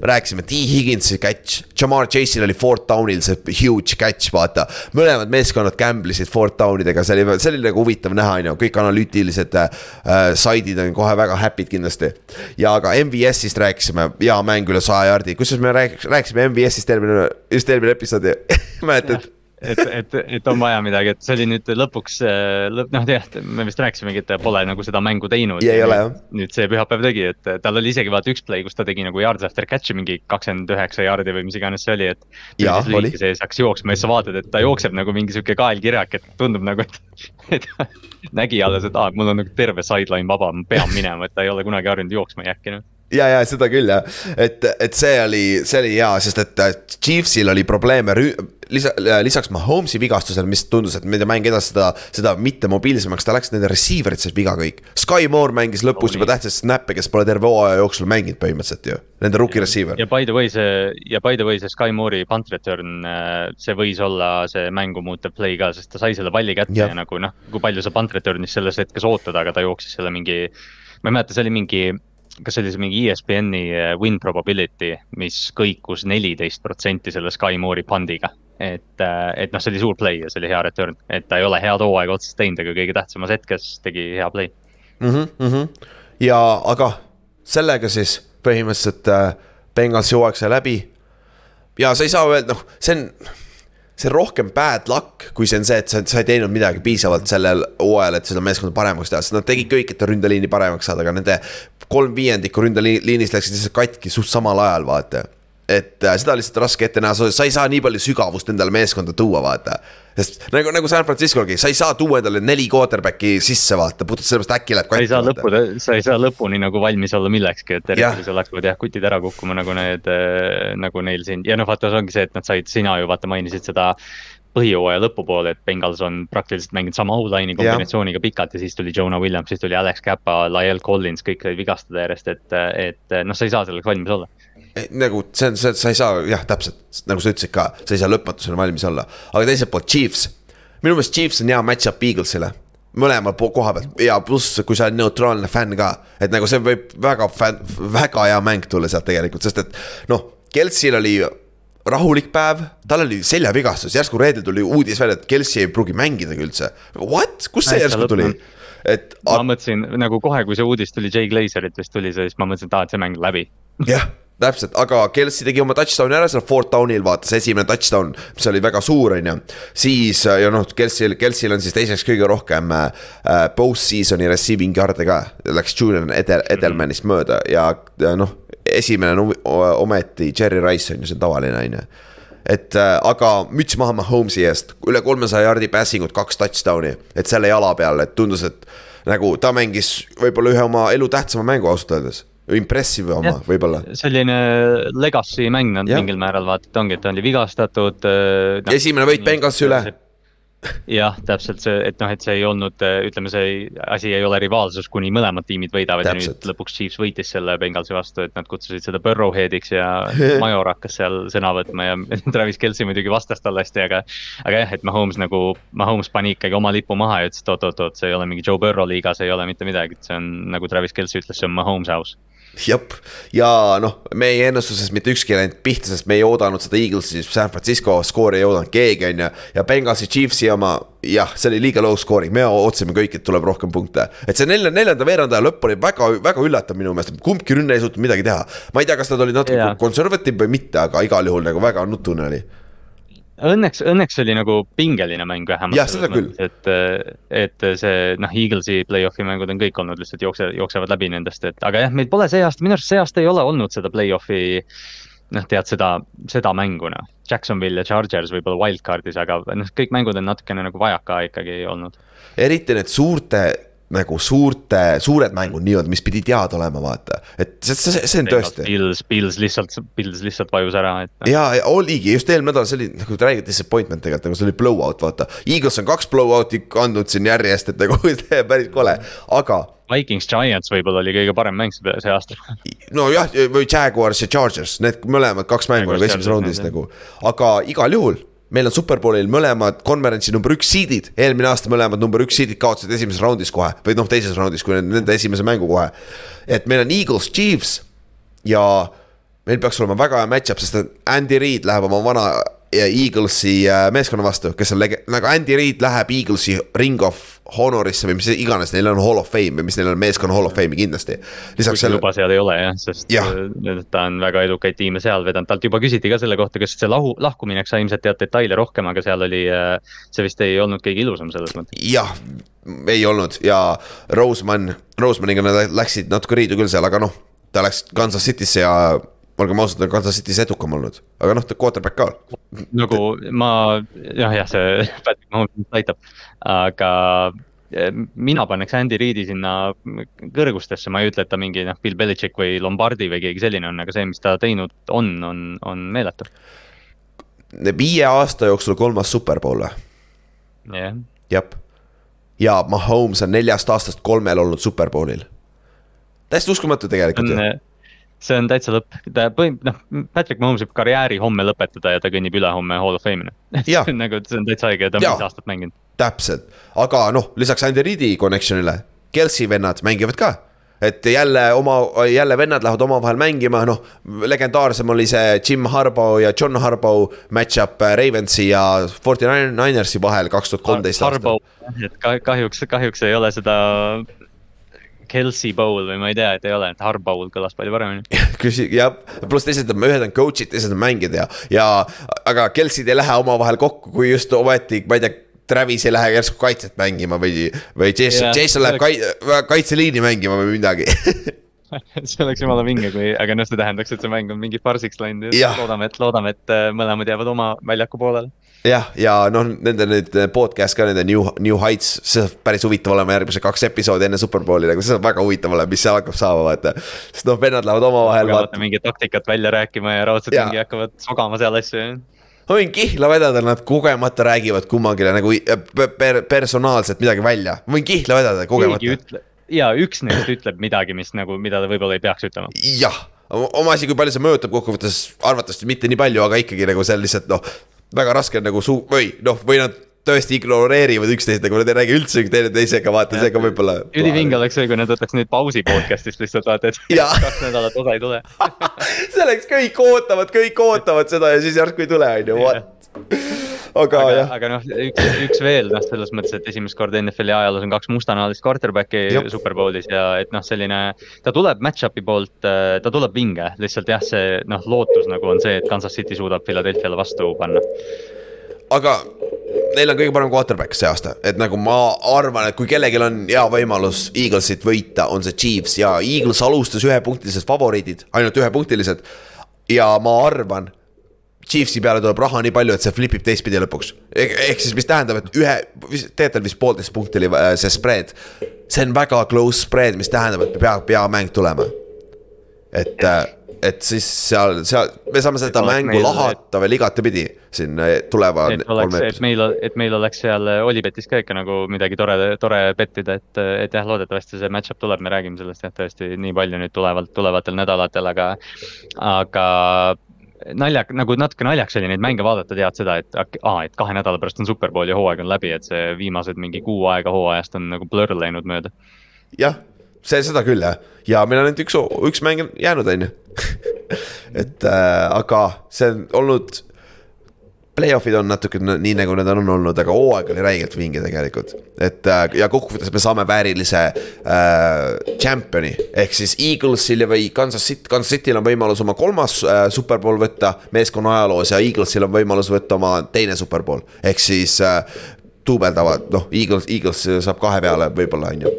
me rääkisime, T Higginsi catch, Jamar Chase'il oli fourth down'il see huge catch, vaata. mõlemad meeskonnad gamble isid fourth down idega, see oli, see oli nagu huvitav näha, on ju, kõik analüütilised äh, saidid on kohe väga happy'd kindlasti. ja aga MVS-ist rääkisime, hea mäng üle saja jardi, kusjuures me rääkisime MVS-ist eelmine, just eelmine episood mäletad? Et, et, et on vaja midagi, et see oli nüüd lõpuks äh, lõpp, noh jah, me vist rääkisimegi, et ta pole nagu seda mängu teinud. ei ole jah. nüüd see pühapäev tegi, et tal oli isegi vaata üks play, kus ta tegi nagu yards after catch'i mingi kakskümmend üheksa yard'i või mis iganes see oli, et. sees hakkas jooksma ja siis sa vaatad, et ta jookseb nagu mingi sihuke kaelkirjak, et tundub nagu, et, et nägi alles, et aa, mul on nagu terve sideline vaba, ma pean minema, et ta ei ole kunagi harjunud jooksma ja äkki noh ja, ja seda küll jah, et, et see oli, see oli hea, sest et äh, Chiefsil oli probleeme lisa, äh, lisaks Mahomes'i vigastusele, mis tundus, et nende mäng edas seda, seda mitte mobiilsemaks, ta läks nende receiver itses viga kõik. Sky Moore mängis lõpus oh, juba tähtsaid snap'e, kes pole terve hooaja jooksul mänginud põhimõtteliselt ju, nende rookie receiver. ja by the way see, ja by the way see Sky Moore'i punt return, äh, see võis olla see mängu muutev play ka, sest ta sai selle palli kätte ja, ja nagu noh, kui palju sa punt return'is selles hetkes ootad, aga ta jooksis selle mingi, ma ei mäleta, see oli mingi kas see oli see mingi ESPN-i eh, win probability, mis kõikus neliteist protsenti selle Sky Moore'i pandiga. et, eh, et noh, see oli suur play ja see oli hea return, et ta ei ole head hooaega otseselt teinud, aga kõige tähtsamas hetkes tegi hea play mm. -hmm, mm -hmm. ja, aga sellega siis põhimõtteliselt äh, Bengalsi hooaeg sai läbi. ja sa ei saa öelda, noh, see on see on rohkem bad luck, kui see on see, et sa, sa ei teinud midagi piisavalt sellel hooajal, et seda meeskonda paremaks teha, sest nad tegid kõik, et ründeliini paremaks saada, aga nende kolm viiendikku ründeliinist läksid lihtsalt katki suht samal ajal, vaata et äh, seda on lihtsalt raske ette näha, sa ei saa nii palju sügavust endale meeskonda tuua, vaata. sest nagu, nagu San Francisco'gi, sa ei saa tuua endale neli quarterback'i sisse, vaata, puhtalt sellepärast äkki läheb. sa ei saa lõppu, sa ei saa lõpuni nagu valmis olla millekski, et sul hakkavad jah kutid ära kukkuma nagu need äh,, nagu neil siin ja noh, vaata, see ongi see, et nad said, sina ju vaata mainisid seda põhijooaja lõpupoole, et Bengals on praktiliselt mänginud sama O-line'i kombinatsiooniga pikalt ja siis tuli Jonah Williams, siis tuli Alex Kappa, Lyle Collins, kõik said vigastada järjest, et, et noh, sa ei saa selleks valmis olla. Nagu see on, see, sa ei saa jah, täpselt nagu sa ütlesid ka, sa ei saa lõpmatuseni valmis olla, aga teiselt poolt Chiefs. minu meelest Chiefs on hea match-up Eaglesile, mõlema koha pealt. Ja pluss, kui sa oled neutraalne fänn ka, et nagu see võib väga fänn, väga hea mäng tulla sealt tegelikult, sest et noh, Kelsil oli rahulik päev, tal oli seljavigastus, järsku reedel tuli uudis välja, et Kelsi ei pruugi mängidagi üldse. What, kust see järsku tuli? et. ma mõtlesin nagu kohe, kui see uudis tuli, Jay Glazerit vist tuli see, siis ma mõtlesin, et aa, et see mäng läbi. jah täpselt, aga Kelsey tegi oma touchdown'i ära seal Fort Downil vaata, see esimene touchdown, mis oli väga suur, on ju. siis ja noh, Kelsey'l, Kelsey'l on siis teiseks kõige rohkem äh, post-season'i receiving yard'e ka. Läks Julian Edel-, Edelmanist mööda ja ja noh, esimene on ometi Jerry Rice on ju, see on tavaline, on ju et äh, aga müts maha Mahomes'i eest, üle kolmesaja jardi passing ut, kaks touchdown'i, et selle jala peal, et tundus, et nagu ta mängis võib-olla ühe oma elu tähtsama mängu ausalt öeldes. Impressive oma võib-olla. selline legacy mäng Jah. mingil määral vaata, et ongi, et ta oli vigastatud no,. esimene võit Bengalsi üle. jah, täpselt see, et noh, et see ei olnud, ütleme, see asi ei ole rivaalsus, kuni mõlemad tiimid võidavad ja Täpselt. nüüd lõpuks Chiefs võitis selle Bengalsi vastu, et nad kutsusid seda Burrowheadiks ja Major hakkas seal sõna võtma ja Travis Kelci muidugi vastas talle hästi, aga. aga jah, et Mahomes nagu, Mahomes pani ikkagi oma lipu maha ja ütles, et oot-oot-oot, see ei ole mingi Joe Burrow liiga, see ei ole mitte midagi, et see on nagu Travis Kelci ütles, see on Mahomes house. jep, ja noh, meie ennustuses mitte ükski ei läinud pihta, sest me ei oodanud seda Eaglesi San Francisco skoori ei oodanud keegi, on ju. ja Bengalsi Chiefsi oma, jah, see oli liiga low scoring, me ootasime kõik, et tuleb rohkem punkte. et see nelja, neljanda veerandaja lõpp oli väga, väga üllatav minu meelest, kumbki rünne ei suutnud midagi teha. ma ei tea, kas nad olid natuke konservatiiv või mitte, aga igal juhul nagu väga nutune oli. Õnneks, õnneks oli nagu pingeline mäng vähemalt. Jah, seda küll. et, et see noh, Eaglesi play-off'i mängud on kõik olnud lihtsalt jookse, jooksevad läbi nendest, et aga jah, meil pole see aasta, minu arust see aasta ei ole olnud seda play-off'i. noh, tead seda, seda mängu noh, Jacksonville ja Chargers võib-olla wildcard'is, aga noh, kõik mängud on natukene nagu vajaka ikkagi olnud. eriti need suurte nagu suurte, suured mängud nii-öelda, mis pidi teada olema, vaata, et see, see, see on tõesti. Bills, Bills lihtsalt, Bills lihtsalt vajus ära, et ja, ja oligi just eelmine nädal, see oli nagu te räägite disappointment tegelikult, nagu see oli blowout, vaata. Eagles on kaks blowout'i andnud siin järjest, et nagu päris kole, aga Vikings Giants võib-olla oli kõige parem mäng see aasta. nojah, või Jaguars ja Chargers, need mõlemad kaks mängu nagu esimeses raundis nagu, aga igal juhul meil on superbowlil mõlemad konverentsi number üks seed'id, eelmine aasta mõlemad number üks seed'id kaotasid esimeses raundis kohe või noh, teises raundis, kui nende esimese mängu kohe. et meil on Eagles, Chiefs ja meil peaks olema väga hea match-up, sest Andy Reid läheb oma vana Eaglesi äh, meeskonna vastu, kes on lege-, nagu Andy Reid läheb Eaglesi Ring of Honorisse või mis iganes neil on Hall of Fame või mis neil on meeskonna Hall of Fame'i kindlasti. lisaks sellele luba seal ei ole jah, sest Jah. äh, ta on väga edukaid tiime seal vedanud, talt juba küsiti ka selle kohta, kas see lahu, lahkuminek, sa ilmselt tead detaile rohkem, aga seal oli, see vist ei olnud kõige ilusam selles mõttes. jah, ei olnud ja Roseman, Rosemaniga nad läksid natuke riidu küll seal, aga noh, ta läks Kansas City'sse ja olgem ausad, on Kansas City's edukam olnud, aga noh, ta quarterback ka. nagu ma, jah, jah, see Patrick Mahomes aitab, aga eh, mina paneks Andy Reidi sinna kõrgustesse, ma ei ütle, et ta mingi noh, Bill Belichik või Lombardi või keegi selline on, aga see, mis ta teinud on, on, on meeletu. viie aasta jooksul kolmas superbowl või? jah, jah. ja Mahomes on neljast aastast kolmel olnud superbowlil. täiesti uskumatu tegelikult ju. on, see on täitsa lõpp, ta põhim-, noh, Patrick Mahomes võib karjääri homme lõpetada ja ta kõnnib ülehomme Hall of Fame'ina. Jah. nagu, see on täitsa õige, ta on viis aastat mänginud. täpselt, aga noh, lisaks Andy Reidi connection'ile, Kelsey vennad mängivad ka. et jälle oma, jälle vennad lähevad omavahel mängima, noh, legendaarsem oli see Jim Harbaugh ja John Harbaugh match-up Ravensi ja Forty Ninersi vahel kaks tuhat kolmteist aastal. Kahjuks, kahjuks ei ole seda Kelsey Bowl või ma ei tea, et ei ole, et Harbaugh kõlas palju paremini. küsi-, jah, pluss teised on, ühed on coach'id, teised on mängijad ja, ja aga Kelsid ei lähe omavahel kokku, kui just ometi, ma ei tea. Travis ei lähe järsku kaitset mängima või, või Jason Jason läheb kai-, kaitseliini mängima või midagi see oleks jumala vinge, kui, aga noh, see tähendaks, et see mäng on mingi farsiks läinud ja loodame, et, loodame, et äh, mõlemad jäävad oma väljaku poolele. jah, ja noh, nende nüüd podcast ka nende New, New Heights, see saab päris huvitav olema järgmised kaks episoodi enne Superbowli, nagu see saab väga huvitav olema, mis seal hakkab saama, vaata. sest noh, vennad lähevad omavahel, hakkavad mingit taktikat välja rääkima ja raudselt mingi hakkavad sogama seal asju. ma võin kihla vedada, nad kogemata räägivad kummagile nagu per, per, personaalselt midagi välja, ma võin kihla vedada kogemata. ja üks neist ütleb midagi, mis nagu, mida ta võib-olla ei peaks ütlema. jah, oma asi, kui palju see mõjutab kokkuvõttes, arvatavasti mitte nii palju, aga ikkagi nagu on lihtsalt noh, väga raske on nagu suu- või noh, või nad tõesti ignoreerivad üksteist, nagu nad ei räägi üldse teineteisega, vaata, see ka võib-olla. ülivinge oleks see, kui nad võtaks nüüd pausi podcast'ist lihtsalt vaata, et kaks nädalat osa ei tule. selleks kõik ootavad, kõik ootavad seda ja siis järsku ei tule, on ju, what. Aga aga, aga noh, üks, üks veel noh, selles mõttes, et esimest korda NFL-i ajaloos on kaks mustanahalist quarterback'i. Superbowlis ja et noh, selline. ta tuleb match-up'i poolt, ta tuleb vinge, lihtsalt jah, see noh, lootus nagu on see, et Kansas City suudab Philadelphia'le vastu panna. aga neil on kõige parem quarterback see aasta, et nagu ma arvan, et kui kellelgi on hea võimalus Eaglesit võita, on see Chiefs ja Eagles alustas ühepunktilised favoriidid, ainult ühepunktilised. ja ma arvan, Chiefsi peale tuleb raha nii palju, et see flipib teistpidi lõpuks. ehk siis, mis tähendab, et ühe, tegelikult vist poolteist punkti oli äh, see spread. see on väga close spread, mis tähendab, et peab peamäng tulema. et, et siis seal, seal me saame seda oleks mängu meil- lahata veel igatepidi siin äh, tuleva et oleks, et meil, et meil oleks seal Olipetis ka ikka nagu midagi tore, tore pettida, et, et jah, loodetavasti see match-up tuleb, me räägime sellest jah, tõesti nii palju nüüd tulevalt, tulevatel nädalatel, aga, aga naljak, nagu natuke naljakas oli neid mänge vaadata, tead seda, et aa, et kahe nädala pärast on superpool ja hooaeg on läbi, et see viimased mingi kuu aega hooajast on nagu blur läinud mööda. jah, see, seda küll jah, ja meil on ainult üks, üks mäng jäänud, on ju. et äh, aga see on olnud, play-off'id on natuke nii, nagu need on olnud, aga hooaeg oli räigelt vinge tegelikult. et äh, ja kokkuvõttes me saame väärilise äh, champion'i ehk siis Eaglesil või Kansas City, Kansas City'l on võimalus oma kolmas äh, superbowl võtta meeskonna ajaloos ja Eaglesil on võimalus võtta oma teine superbowl ehk siis äh, duubeldavad, noh, Eagles, Eagles saab kahe peale võib-olla on ju.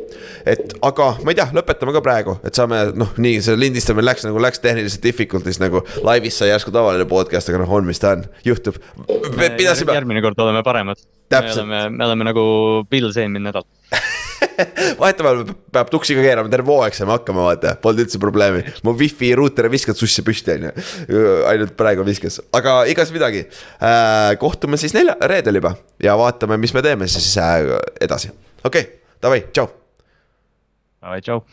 et aga ma ei tea, lõpetame ka praegu, et saame noh, nii see lindistamine läks nagu läks tehniliselt difficult'is nagu laivis sai järsku tavaline podcast, aga noh, on mis ta on, juhtub. pidasime, järgmine kord oleme paremad. me oleme, me oleme nagu Bills eelmine nädal. vahetevahel peab tuksi ka keerama, terve hooaeg saame hakkama, vaata, polnud üldse probleemi. mu wifi ruuter ei viskanud sussi püsti, on ju. ainult praegu viskas, aga igas midagi. kohtume siis nelja, reedel juba ja vaatame, mis me teeme siis äh, edasi. okei okay,, davai, tšau. Davai, tšau.